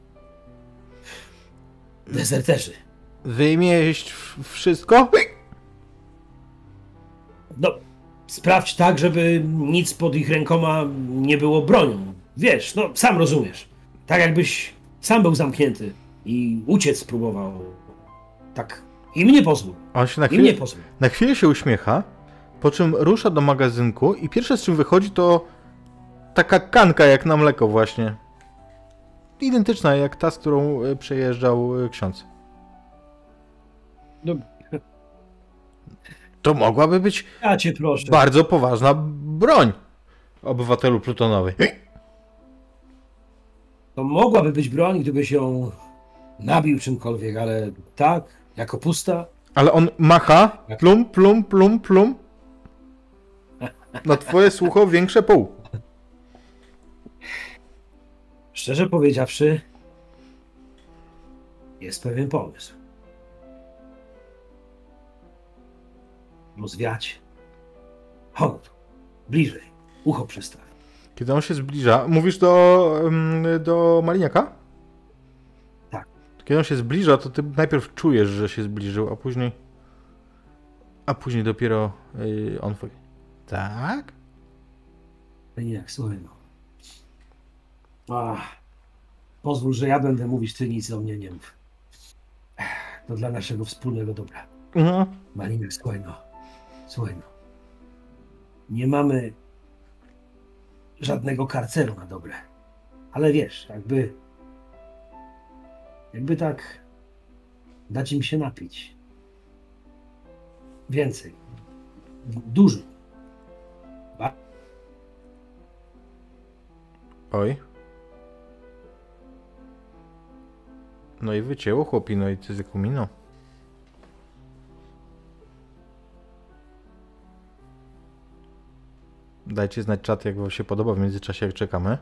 Dezerterzy. Wyjmieść wszystko? No, sprawdź tak, żeby nic pod ich rękoma nie było bronią. Wiesz, no sam rozumiesz. Tak jakbyś sam był zamknięty i uciec spróbował. Tak. I mnie pozwól. On się na I chwilę, mnie pozwól. na chwilę się uśmiecha, po czym rusza do magazynku i pierwsze z czym wychodzi to taka kanka jak na mleko właśnie. Identyczna jak ta, z którą e, przejeżdżał e, ksiądz. No, To mogłaby być ja cię proszę. bardzo poważna broń obywatelu plutonowy. To mogłaby być broń, gdybyś ją nabił czymkolwiek, ale tak, jako pusta. Ale on macha plum, plum, plum, plum. Na twoje słucho większe pół. Szczerze powiedziawszy, jest pewien pomysł. Rozwiać. Chodź, bliżej, ucho przystaw. Kiedy on się zbliża, mówisz do, em, do Maliniaka? Kiedy on się zbliża, to ty najpierw czujesz, że się zbliżył, a później. A później dopiero yy, on powie. Tak? Nie, jak słuchaj no. Ach, pozwól, że ja będę mówić, ty nic o mnie nie mów. To dla naszego wspólnego dobra. Mhm. Malinek, słuchaj no. Słuchaj no. Nie mamy żadnego karceru na dobre. Ale wiesz, jakby... Jakby tak dać im się napić. Więcej. Dużo. Oj. No i wycięło chłopi, no i ty z. Dajcie znać czat, jak wam się podoba w międzyczasie, jak czekamy.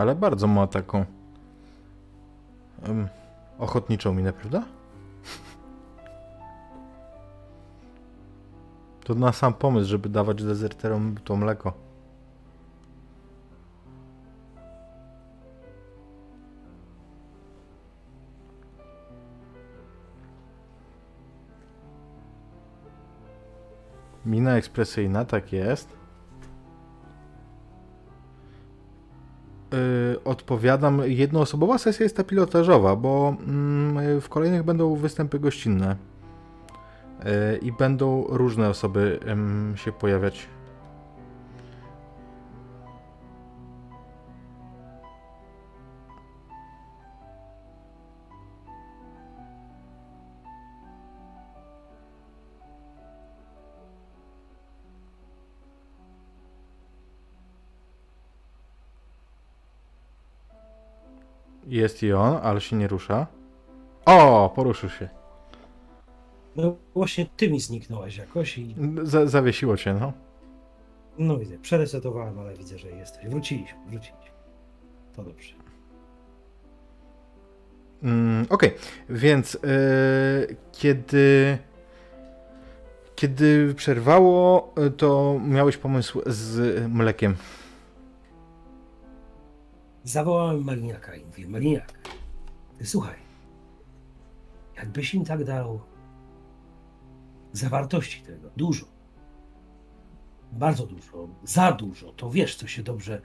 Ale bardzo ma taką em, ochotniczą minę, prawda? To na sam pomysł, żeby dawać dezerterom to mleko. Mina ekspresyjna, tak jest. Yy, odpowiadam, jednoosobowa sesja jest ta pilotażowa, bo mm, w kolejnych będą występy gościnne. Yy, I będą różne osoby się pojawiać. Jest i on, ale się nie rusza. O, poruszył się. No właśnie ty mi zniknąłeś jakoś i Z zawiesiło cię, no. no widzę, przeresetowałem, ale widzę, że jesteś. Wróciliśmy, wróciliśmy. To dobrze. Mm, Okej, więc yy, kiedy kiedy przerwało, y, to miałeś pomysł z mlekiem. Zawołałem Maliniaka i mówię, Maliniak, ty słuchaj, jakbyś im tak dał zawartości tego, dużo, bardzo dużo, za dużo, to wiesz, co się dobrze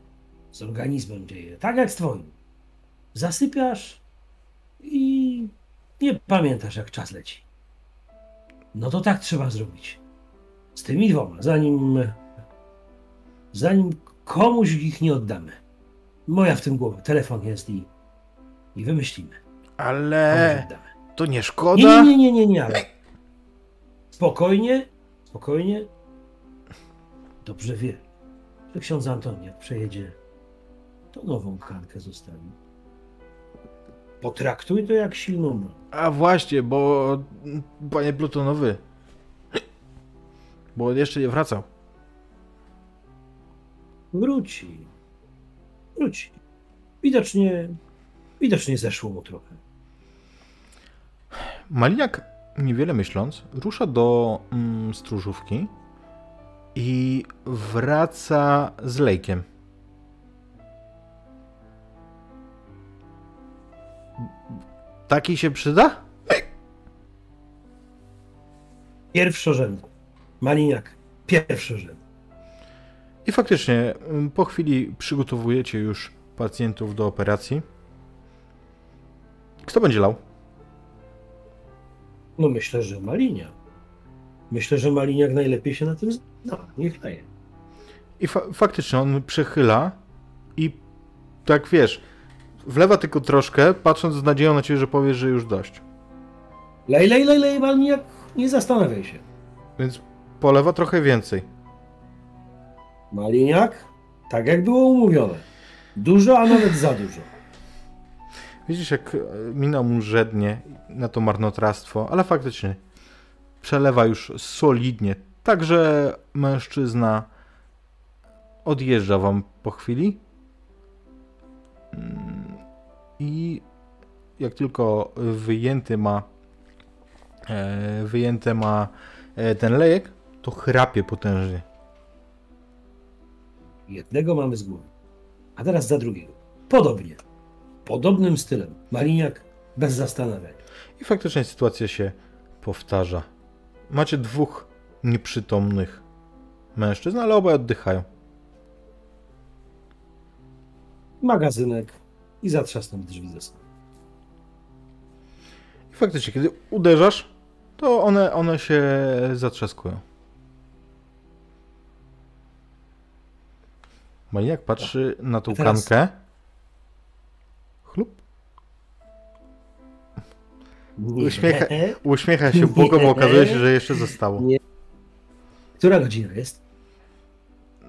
z organizmem dzieje, tak jak z twoim. Zasypiasz i nie pamiętasz, jak czas leci. No to tak trzeba zrobić. Z tymi dwoma, zanim, zanim komuś ich nie oddamy. Moja w tym głowa, telefon jest i, i wymyślimy. Ale to nie Nie, szkoda. nie, nie, nie, nie, nie, ale spokojnie, spokojnie. Dobrze wie, że ksiądz Antoni jak przejedzie, to nową tkankę zostawi. Potraktuj to jak silną. A właśnie, bo panie Plutonowy, bo jeszcze nie wracał. Wróci. Wróci. Widocznie, widocznie zeszło mu trochę. Maliniak, niewiele myśląc, rusza do mm, stróżówki i wraca z lejkiem. Taki się przyda? Pierwszorzędny. Maliniak. Pierwszorzędny. I faktycznie, mm, po chwili przygotowujecie już pacjentów do operacji. Kto będzie lał? No myślę, że Malinia. Myślę, że Maliniak najlepiej się na tym zna. Niech daje. I fa- faktycznie on przechyla i tak wiesz, wlewa tylko troszkę, patrząc z nadzieją na ciebie, że powiesz, że już dość. Lej, lej, lej, lej, Maliniak. Nie zastanawiaj się. Więc polewa trochę więcej. Maliniak, tak jak było umówione. Dużo, a nawet za dużo. Widzisz, jak e, mina mu żednie na to marnotrawstwo, ale faktycznie przelewa już solidnie. Także mężczyzna odjeżdża wam po chwili. Mm, I jak tylko wyjęty ma e, wyjęte ma e, ten lejek, to chrapie potężnie. Jednego mamy z głowy. A teraz za drugiego. Podobnie. Podobnym stylem. Maliniak bez zastanawiania. I faktycznie sytuacja się powtarza. Macie dwóch nieprzytomnych mężczyzn, ale obaj oddychają. Magazynek i zatrzasnął drzwi ze sobą. I faktycznie, kiedy uderzasz, to one, one się zatrzaskują. Maniak patrzy na tą teraz- kankę. Chlup. Uśmiecha- Uśmiecha się Bogom, bo okazuje się, że jeszcze zostało. Nie. Która godzina jest?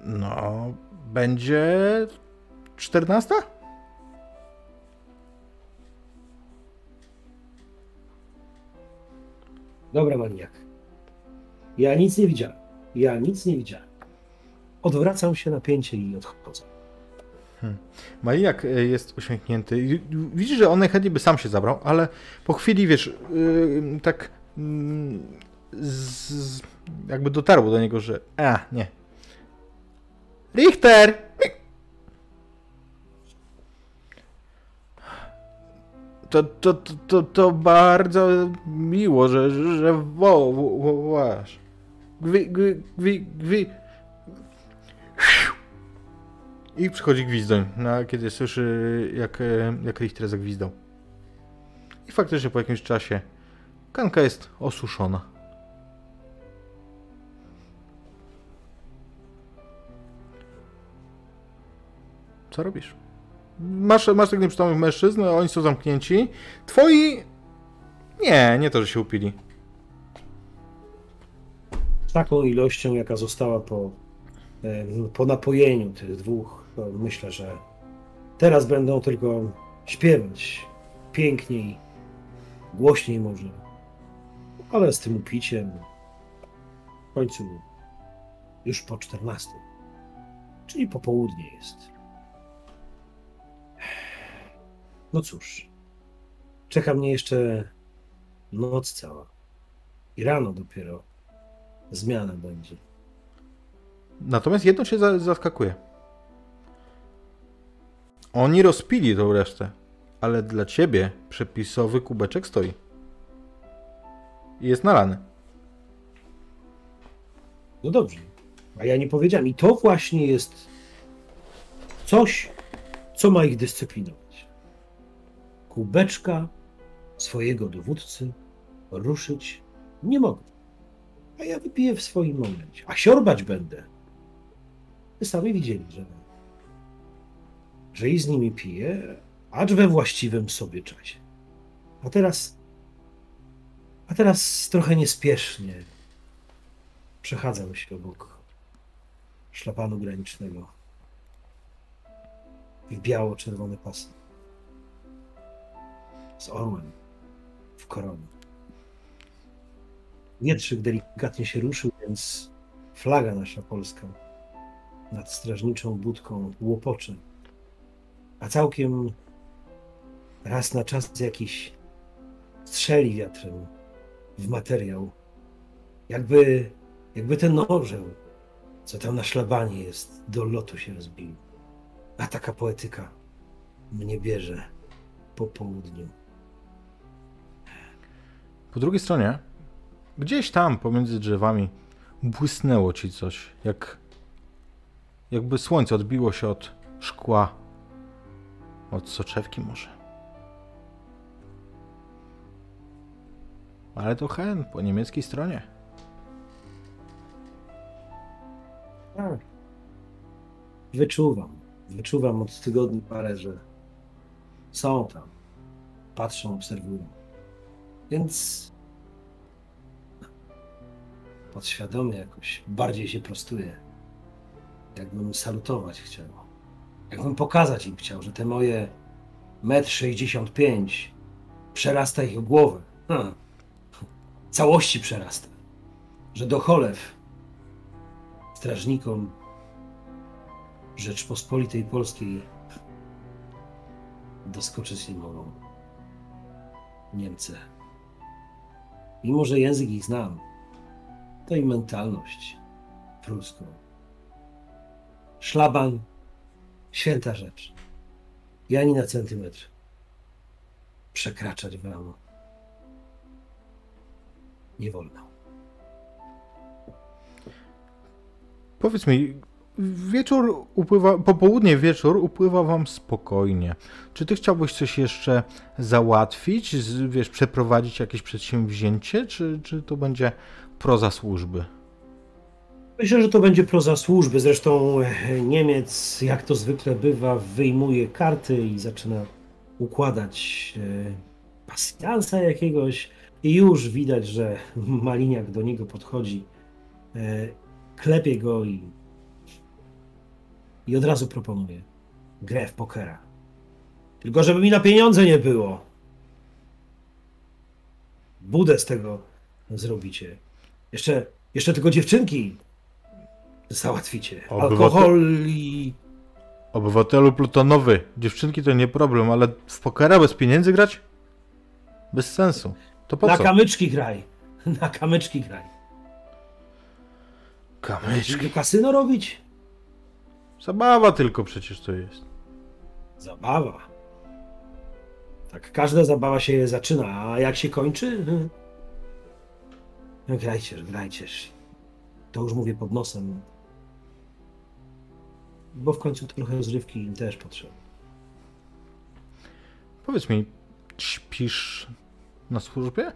No, będzie 14? Dobra, Maliniak. Ja nic nie widziałem. Ja nic nie widziałem. Odwracam się na pięcie i odchodzę. Majak e, jest uśmiechnięty. Widzisz, że on najchętniej by sam się zabrał, ale po chwili, wiesz, yy, tak mm, z, jakby dotarło do niego, że a, nie. Richter! To, to, to, to, to bardzo miło, że, że wo, wo, wo, gwi, gwi, gwi. I przychodzi gwizdoń, no, kiedy słyszy, jak, e, jak Richter zagwizdał. I faktycznie po jakimś czasie kanka jest osuszona. Co robisz? Masz, masz tych nieprzytomnych mężczyzn, oni są zamknięci. Twoi... Nie, nie to, że się upili. Z taką ilością, jaka została po, po napojeniu tych dwóch, to myślę, że teraz będą tylko śpiewać piękniej, głośniej może. Ale z tym upiciem w końcu już po 14, czyli popołudnie jest. No cóż, czeka mnie jeszcze noc cała i rano dopiero zmiana będzie. Natomiast jedno za- zaskakuje. Oni rozpili tą resztę, ale dla ciebie przepisowy kubeczek stoi. I jest nalany. No dobrze. A ja nie powiedziałem. I to właśnie jest coś, co ma ich dyscyplinować. Kubeczka swojego dowódcy ruszyć nie mogę. A ja wypiję w swoim momencie. A siorbać będę. Wy sami widzieli, że, że i z nimi piję, acz we właściwym sobie czasie. A teraz, a teraz trochę niespiesznie przechadzam się obok szlapanu granicznego w biało-czerwony pas z orłem w koronie. Wietrzyk delikatnie się ruszył, więc flaga nasza polska nad strażniczą budką łopocze. A całkiem raz na czas jakiś strzeli wiatrem w materiał. Jakby, jakby ten orzeł, co tam na szlabanie jest, do lotu się rozbił. A taka poetyka mnie bierze po południu. Po drugiej stronie, gdzieś tam pomiędzy drzewami, błysnęło ci coś, jak jakby słońce odbiło się od szkła, od soczewki może. Ale to hen po niemieckiej stronie. Tak. Wyczuwam. Wyczuwam od tygodni parę, że są tam. Patrzą, obserwują. Więc podświadomie jakoś bardziej się prostuje. Jakbym salutować chciał. Jakbym pokazać im chciał, że te moje metr 65 przerasta ich głowę. Ha. Całości przerasta. Że do cholew strażnikom Rzeczpospolitej Polskiej doskoczyć nie mogą. Niemcy. Mimo, że język ich znam, to i mentalność pruską. Szlaban, święta rzecz. I ani na centymetr przekraczać wam nie wolno. Powiedz mi, wieczór upływa, popołudnie wieczór upływa wam spokojnie. Czy ty chciałbyś coś jeszcze załatwić, wiesz, przeprowadzić jakieś przedsięwzięcie, czy, czy to będzie proza służby? Myślę, że to będzie proza służby. Zresztą e, Niemiec, jak to zwykle bywa, wyjmuje karty i zaczyna układać e, pasjansa jakiegoś. I już widać, że Maliniak do niego podchodzi, e, klepie go i, i od razu proponuje grę w pokera. Tylko żeby mi na pieniądze nie było. Budę z tego zrobicie. Jeszcze, jeszcze tylko dziewczynki załatwicie. Obywatel- Alkohol i... Obywatelu plutonowy, dziewczynki to nie problem, ale w pokera bez pieniędzy grać? Bez sensu. To po Na co? kamyczki graj. Na kamyczki graj. Kamyczki. Kasyno robić? Zabawa tylko przecież to jest. Zabawa. Tak, każda zabawa się zaczyna, a jak się kończy? No grajcież, grajcież. To już mówię pod nosem. Bo w końcu trochę rozrywki im też potrzeba. Powiedz mi, śpisz na służbie?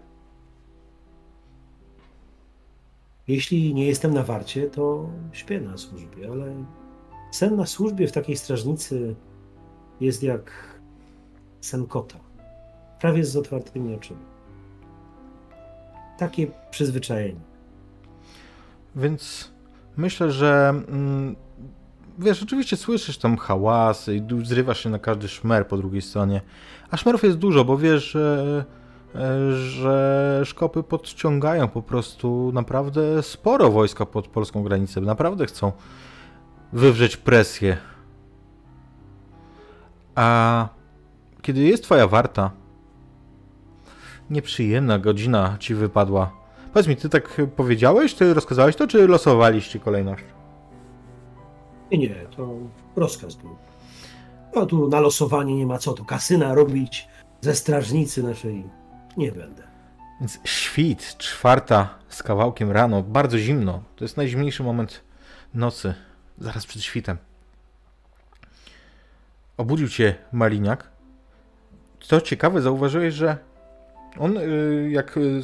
Jeśli nie jestem na warcie, to śpię na służbie, ale sen na służbie w takiej strażnicy jest jak sen kota. Prawie z otwartymi oczyma. Takie przyzwyczajenie. Więc myślę, że mm, wiesz, oczywiście słyszysz tam hałasy i zrywasz się na każdy szmer po drugiej stronie. A szmerów jest dużo, bo wiesz, że, e, że szkopy podciągają po prostu naprawdę sporo wojska pod polską granicę. Naprawdę chcą wywrzeć presję. A kiedy jest twoja warta, nieprzyjemna godzina ci wypadła. Powiedz mi, ty tak powiedziałeś, ty rozkazałeś to, czy losowaliście kolejność? Nie, nie, to rozkaz był. No tu na losowanie nie ma co, tu kasyna robić ze strażnicy naszej nie będę. Więc świt, czwarta z kawałkiem rano, bardzo zimno. To jest najzimniejszy moment nocy, zaraz przed świtem. Obudził cię Maliniak. Co ciekawe, zauważyłeś, że on y, jak y,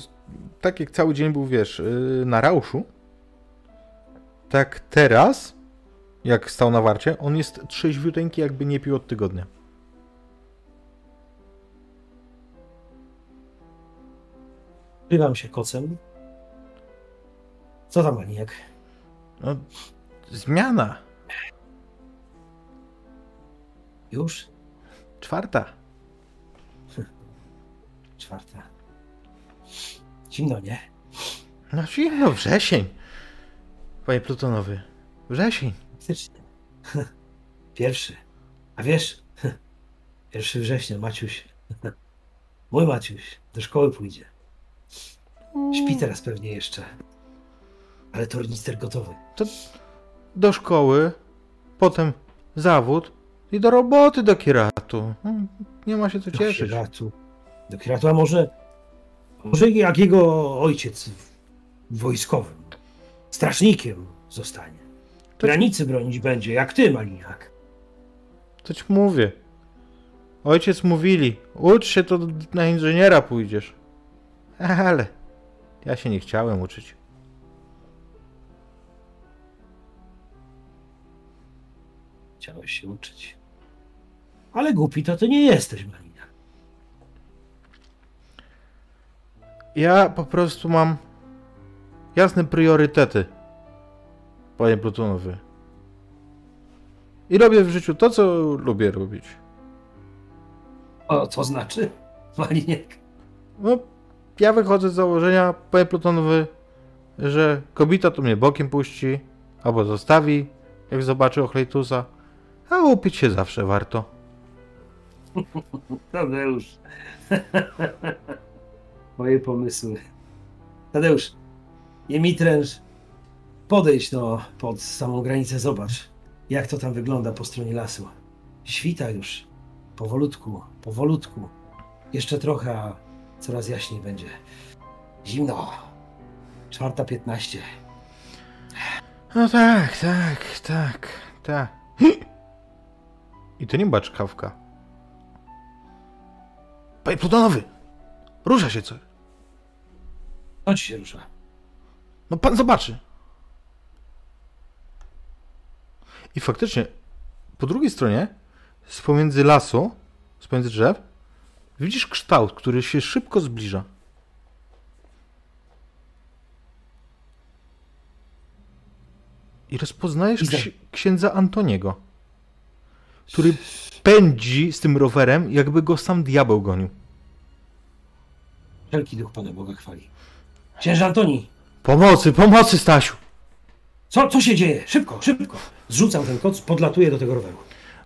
tak jak cały dzień był, wiesz, y, na rauszu, tak teraz, jak stał na warcie, on jest trzeźwiuteńki, jakby nie pił od tygodnia. Krywam się kocem. Co tam, Maniak? No, zmiana. Już? Czwarta. Czwarta. Zimno, nie? No zimno, wrzesień. Panie Plutonowy, wrzesień. Faktycznie. Pierwszy. A wiesz, pierwszy września, Maciuś. Mój Maciuś do szkoły pójdzie. Śpi teraz pewnie jeszcze. Ale tornister gotowy. To do szkoły, potem zawód i do roboty do kieratu. Hmm, Nie ma się co Do cieszyć. kieratu. Do kieratu, a może, może jak jego ojciec wojskowym, strażnikiem zostanie. Granicy bronić będzie, jak ty, Maliniak. To ci mówię. Ojciec mówili, ucz się, to na inżyniera pójdziesz. Ale ja się nie chciałem uczyć. Chciałeś się uczyć. Ale głupi to ty nie jesteś, Maliniak. Ja po prostu mam jasne priorytety, panie Plutonowy. I robię w życiu to, co lubię robić. O, to znaczy, Maliniak. No, ja wychodzę z założenia, panie Plutonowy, że kobieta to mnie bokiem puści, albo zostawi, jak zobaczy Ochlejtusa, a upić się zawsze warto. Tadeusz. Moje pomysły. Tadeusz, nie mi tręż. Podejdź no pod samą granicę, zobacz, jak to tam wygląda po stronie lasu. Świta już. Powolutku, powolutku. Jeszcze trochę, a coraz jaśniej będzie. Zimno. Czwarta piętnaście. No tak, tak, tak, tak. I to nie baczkawka. Panie Plutonowy, rusza się coś. Chodź się rusza. No pan zobaczy. I faktycznie, po drugiej stronie, z pomiędzy lasu, z pomiędzy drzew, widzisz kształt, który się szybko zbliża. I rozpoznajesz ksi- księdza Antoniego, który pędzi z tym rowerem, jakby go sam diabeł gonił. Wszelki duch Pana Boga chwali. Księże Antoni, Pomocy, pomocy, Stasiu! Co, co się dzieje? Szybko, szybko. Zrzucam ten koc, podlatuję do tego roweru.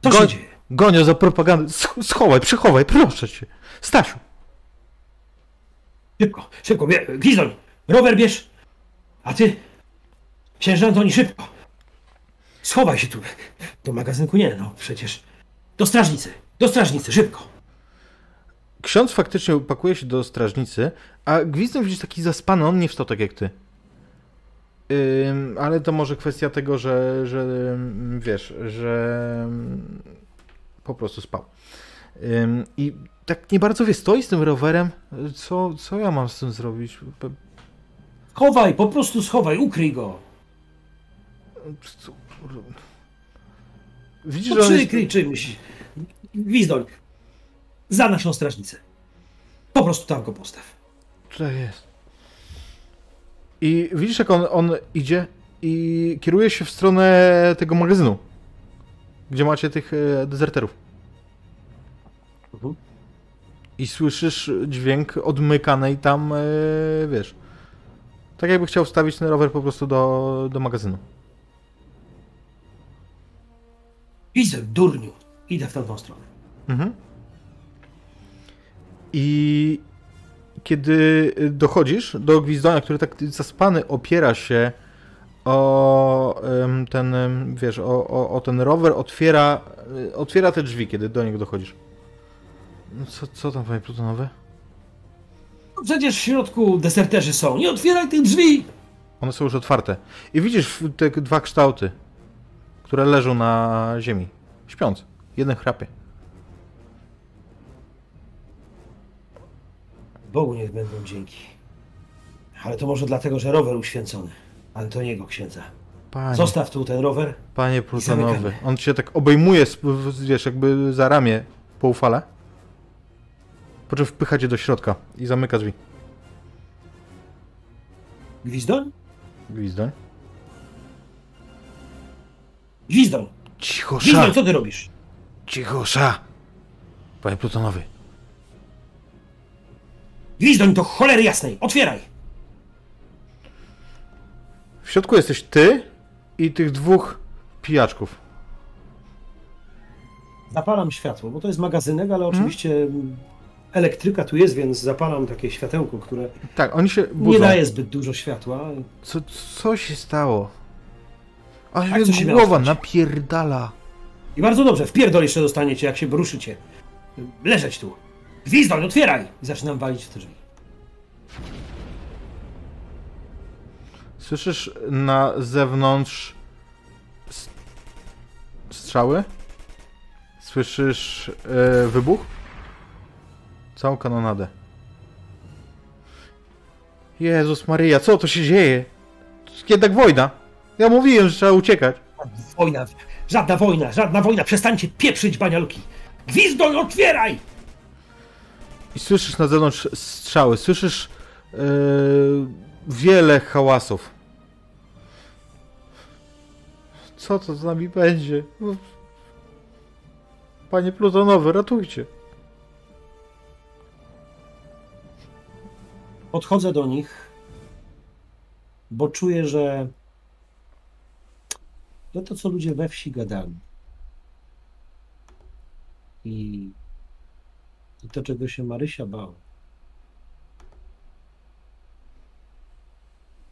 Co Goń- się dzieje? Gonią za propagandę. Sch- Schowaj, przechowaj, proszę cię. Stasiu! Szybko, szybko, Gwizdol, rower bierz. A ty, księże Antoni, szybko. Schowaj się tu. Do magazynku nie, no przecież. Do strażnicy, do strażnicy, szybko. Ksiądz faktycznie pakuje się do strażnicy, a Gwizdem widzisz taki zaspany, on nie wstał tak jak ty. Ale to może kwestia tego, że, że wiesz, że po prostu spał. I tak nie bardzo wie, stoi z tym rowerem. Co, co ja mam z tym zrobić? Schowaj, po prostu schowaj, ukryj go. co- Widzisz, No że on jest... przykryj czymś. Gwizdol, za naszą strażnicę. Po prostu tam go postaw. Tak jest. I widzisz, jak on, on idzie i kieruje się w stronę tego magazynu, gdzie macie tych e, dezerterów. Mhm. I słyszysz dźwięk odmykanej tam, e, wiesz. Tak jakby chciał wstawić ten rower po prostu do, do magazynu. Widzę, durniu. Idę w tamtą stronę. Mhm. I kiedy dochodzisz do gwizdania, który tak zaspany opiera się o ten, wiesz, o, o, o ten rower otwiera, y, otwiera te drzwi, kiedy do niego dochodzisz. No Co, co tam, panie Plutonowy? No Przecież w środku deserterzy są. Nie otwieraj tych drzwi! One są już otwarte. I widzisz te dwa kształty, które leżą na ziemi, śpiąc. Jeden chrapie. Bogu niech będą dzięki. Ale to może dlatego, że rower uświęcony. Antoniego księdza. Panie, Zostaw tu ten rower. panie Plutonowy. On cię tak obejmuje, wiesz, jakby za ramię po ufale. Po czym wpycha cię do środka i zamyka drzwi. Gwizdoń? Gwizdoń. Gwizdoń! Cicho, Gwizdoń, co ty robisz? Cicho, sza! Panie Plutonowy. Gwizdoń to cholery jasnej! Otwieraj! W środku jesteś ty i tych dwóch pijaczków. Zapalam światło, bo to jest magazynek, ale oczywiście mm, elektryka tu jest, więc zapalam takie światełko, które Tak, oni się nie budzą. daje zbyt dużo światła. Co, co się stało? Jak co się głowa napierdala. I bardzo dobrze, wpierdol jeszcze dostaniecie, jak się ruszycie. Leżeć tu. Gwizdoń, otwieraj! I zaczynam walić w te drzwi. Słyszysz na zewnątrz strzały? Słyszysz e, wybuch? Całą kanonadę. Jezus Maryja, co to się dzieje? To jest Jednak wojna. Ja mówiłem, że trzeba uciekać. Wojna, żadna wojna, żadna wojna, przestańcie pieprzyć banialuki. Gwizdoń, otwieraj! I słyszysz na zewnątrz strzały, słyszysz e, wiele hałasów. Co to z nami będzie? Panie Plutonowy, ratujcie. Podchodzę do nich, bo czuję, że że to, co ludzie we wsi gadali i, i to, czego się Marysia bała,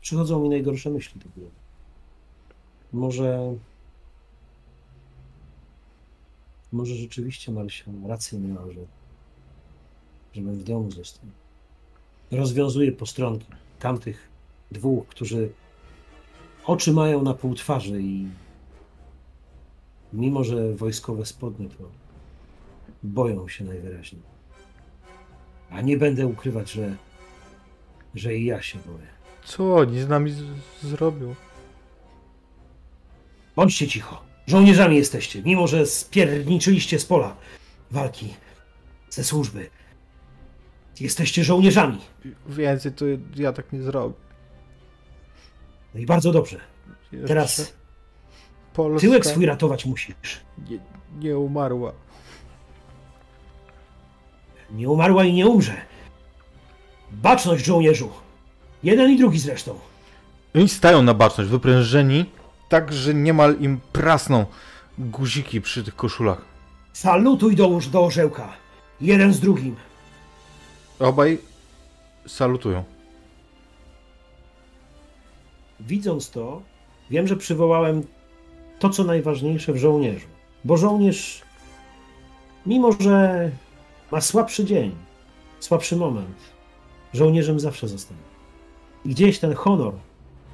przychodzą mi najgorsze myśli do głowy. Może może rzeczywiście Marysia rację miała, że żebym w domu został rozwiązuje postronki tamtych dwóch, którzy oczy mają na pół twarzy i mimo, że wojskowe spodnie, to boją się najwyraźniej. A nie będę ukrywać, że, że i ja się boję. Co oni z nami z- zrobią? Bądźcie cicho. Żołnierzami jesteście, mimo że spierniczyliście z pola walki ze służby. Jesteście żołnierzami. Więcej to ja tak nie zrobię. No i bardzo dobrze. Jeszcze Teraz Polska tyłek swój ratować musisz. nie, nie umarła. Nie umarła i nie umrze. Baczność, żołnierzu. Jeden i drugi zresztą. Oni stają na baczność, wyprężeni, tak, że niemal im prasną guziki przy tych koszulach. Salutuj dołóż do orzełka. Jeden z drugim. Obaj salutują. Widząc to, wiem, że przywołałem to, co najważniejsze w żołnierzu. Bo żołnierz, mimo że ma słabszy dzień, słabszy moment, żołnierzem zawsze zostanie. I gdzieś ten honor,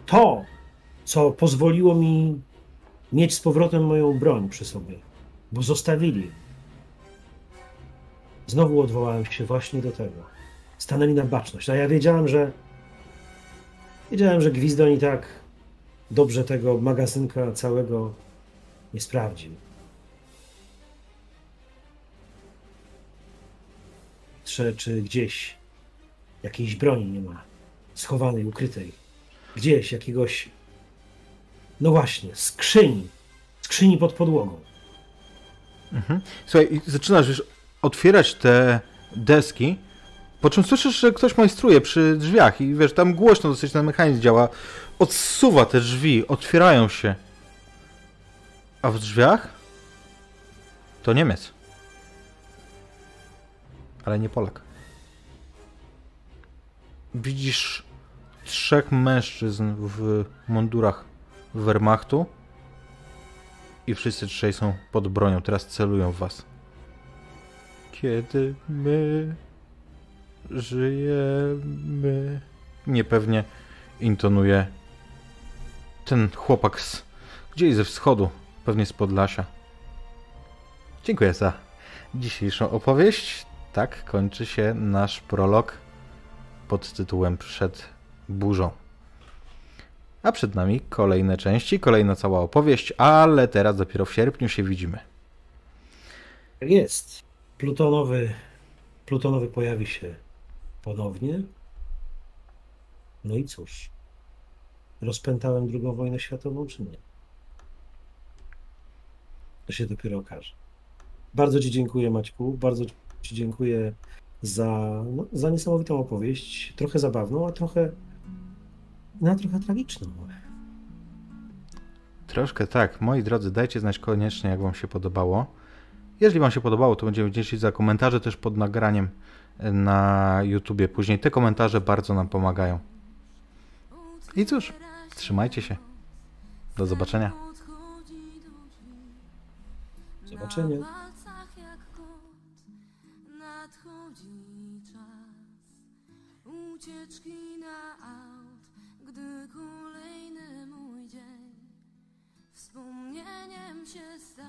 to, co pozwoliło mi mieć z powrotem moją broń przy sobie, bo zostawili. Znowu odwołałem się właśnie do tego. Stanęli na baczność, a ja wiedziałem, że Wiedziałem, że Gwizdoń i tak dobrze tego magazynka całego nie sprawdził. Czy, czy gdzieś jakiejś broni nie ma schowanej, ukrytej. Gdzieś jakiegoś, no właśnie, skrzyni. Skrzyni pod podłogą. Słuchaj, i zaczynasz już otwierać te deski, po czym słyszysz, że ktoś majstruje przy drzwiach i wiesz, tam głośno dosyć ten mechanizm działa. Odsuwa te drzwi, otwierają się. A w drzwiach to Niemiec. Ale nie Polak. Widzisz trzech mężczyzn w mundurach Wehrmachtu i wszyscy trzej są pod bronią. Teraz celują w was. Kiedy my żyjemy. Niepewnie intonuje ten chłopak z gdzieś ze wschodu, pewnie z Podlasia. Dziękuję za dzisiejszą opowieść. Tak kończy się nasz prolog pod tytułem Przed burzą. A przed nami kolejne części, kolejna cała opowieść, ale teraz dopiero w sierpniu się widzimy. Tak jest. Plutonowy, Plutonowy pojawi się ponownie. No i cóż, rozpętałem drugą wojnę światową, czy nie? To się dopiero okaże. Bardzo Ci dziękuję, Maćku. Bardzo Ci dziękuję za, no, za niesamowitą opowieść. Trochę zabawną, a trochę, no, trochę tragiczną. Troszkę tak. Moi drodzy, dajcie znać koniecznie, jak Wam się podobało. Jeżeli Wam się podobało, to będziemy wdzięczni za komentarze też pod nagraniem na YouTubie. Później te komentarze bardzo nam pomagają. I cóż, trzymajcie się. Do zobaczenia. Zobaczenia. Się stał.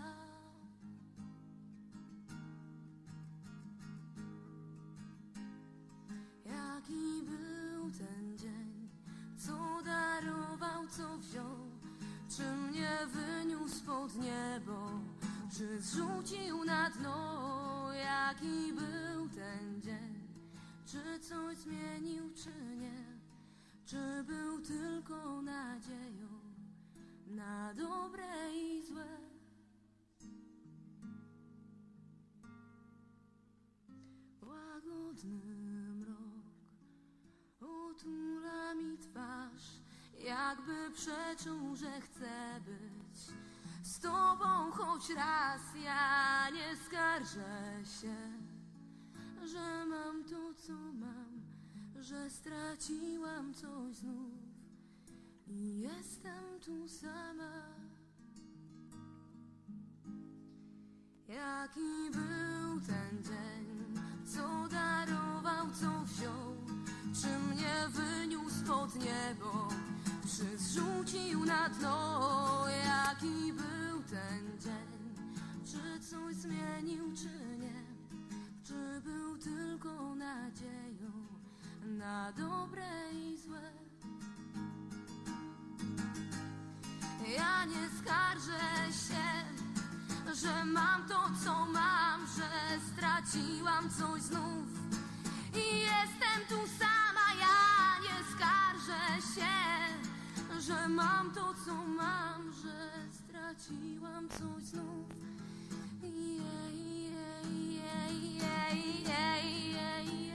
Jaki był ten dzień, co darował, co wziął, czy mnie wyniósł pod niebo, czy zrzucił na dno? Jaki był ten dzień, czy coś zmienił, czy nie, czy był tylko nadzieją na dobre i złe? Łagodny mrok otula mi twarz, jakby przeczął, że chcę być z tobą choć raz. Ja nie skarżę się, że mam to, co mam, że straciłam coś znów i jestem tu sama. Jaki był ten dzień, co darował, co wziął, czy mnie wyniósł pod niebo, czy zrzucił na dno? Jaki był ten dzień, czy coś zmienił, czy nie, czy był tylko nadzieją na dobre i złe? Ja nie skarżę się, że mam to, co mam, że straciłam coś znów. I jestem tu sama, ja nie skarżę się, że mam to, co mam, że straciłam coś znów. Yeah, yeah, yeah, yeah, yeah, yeah.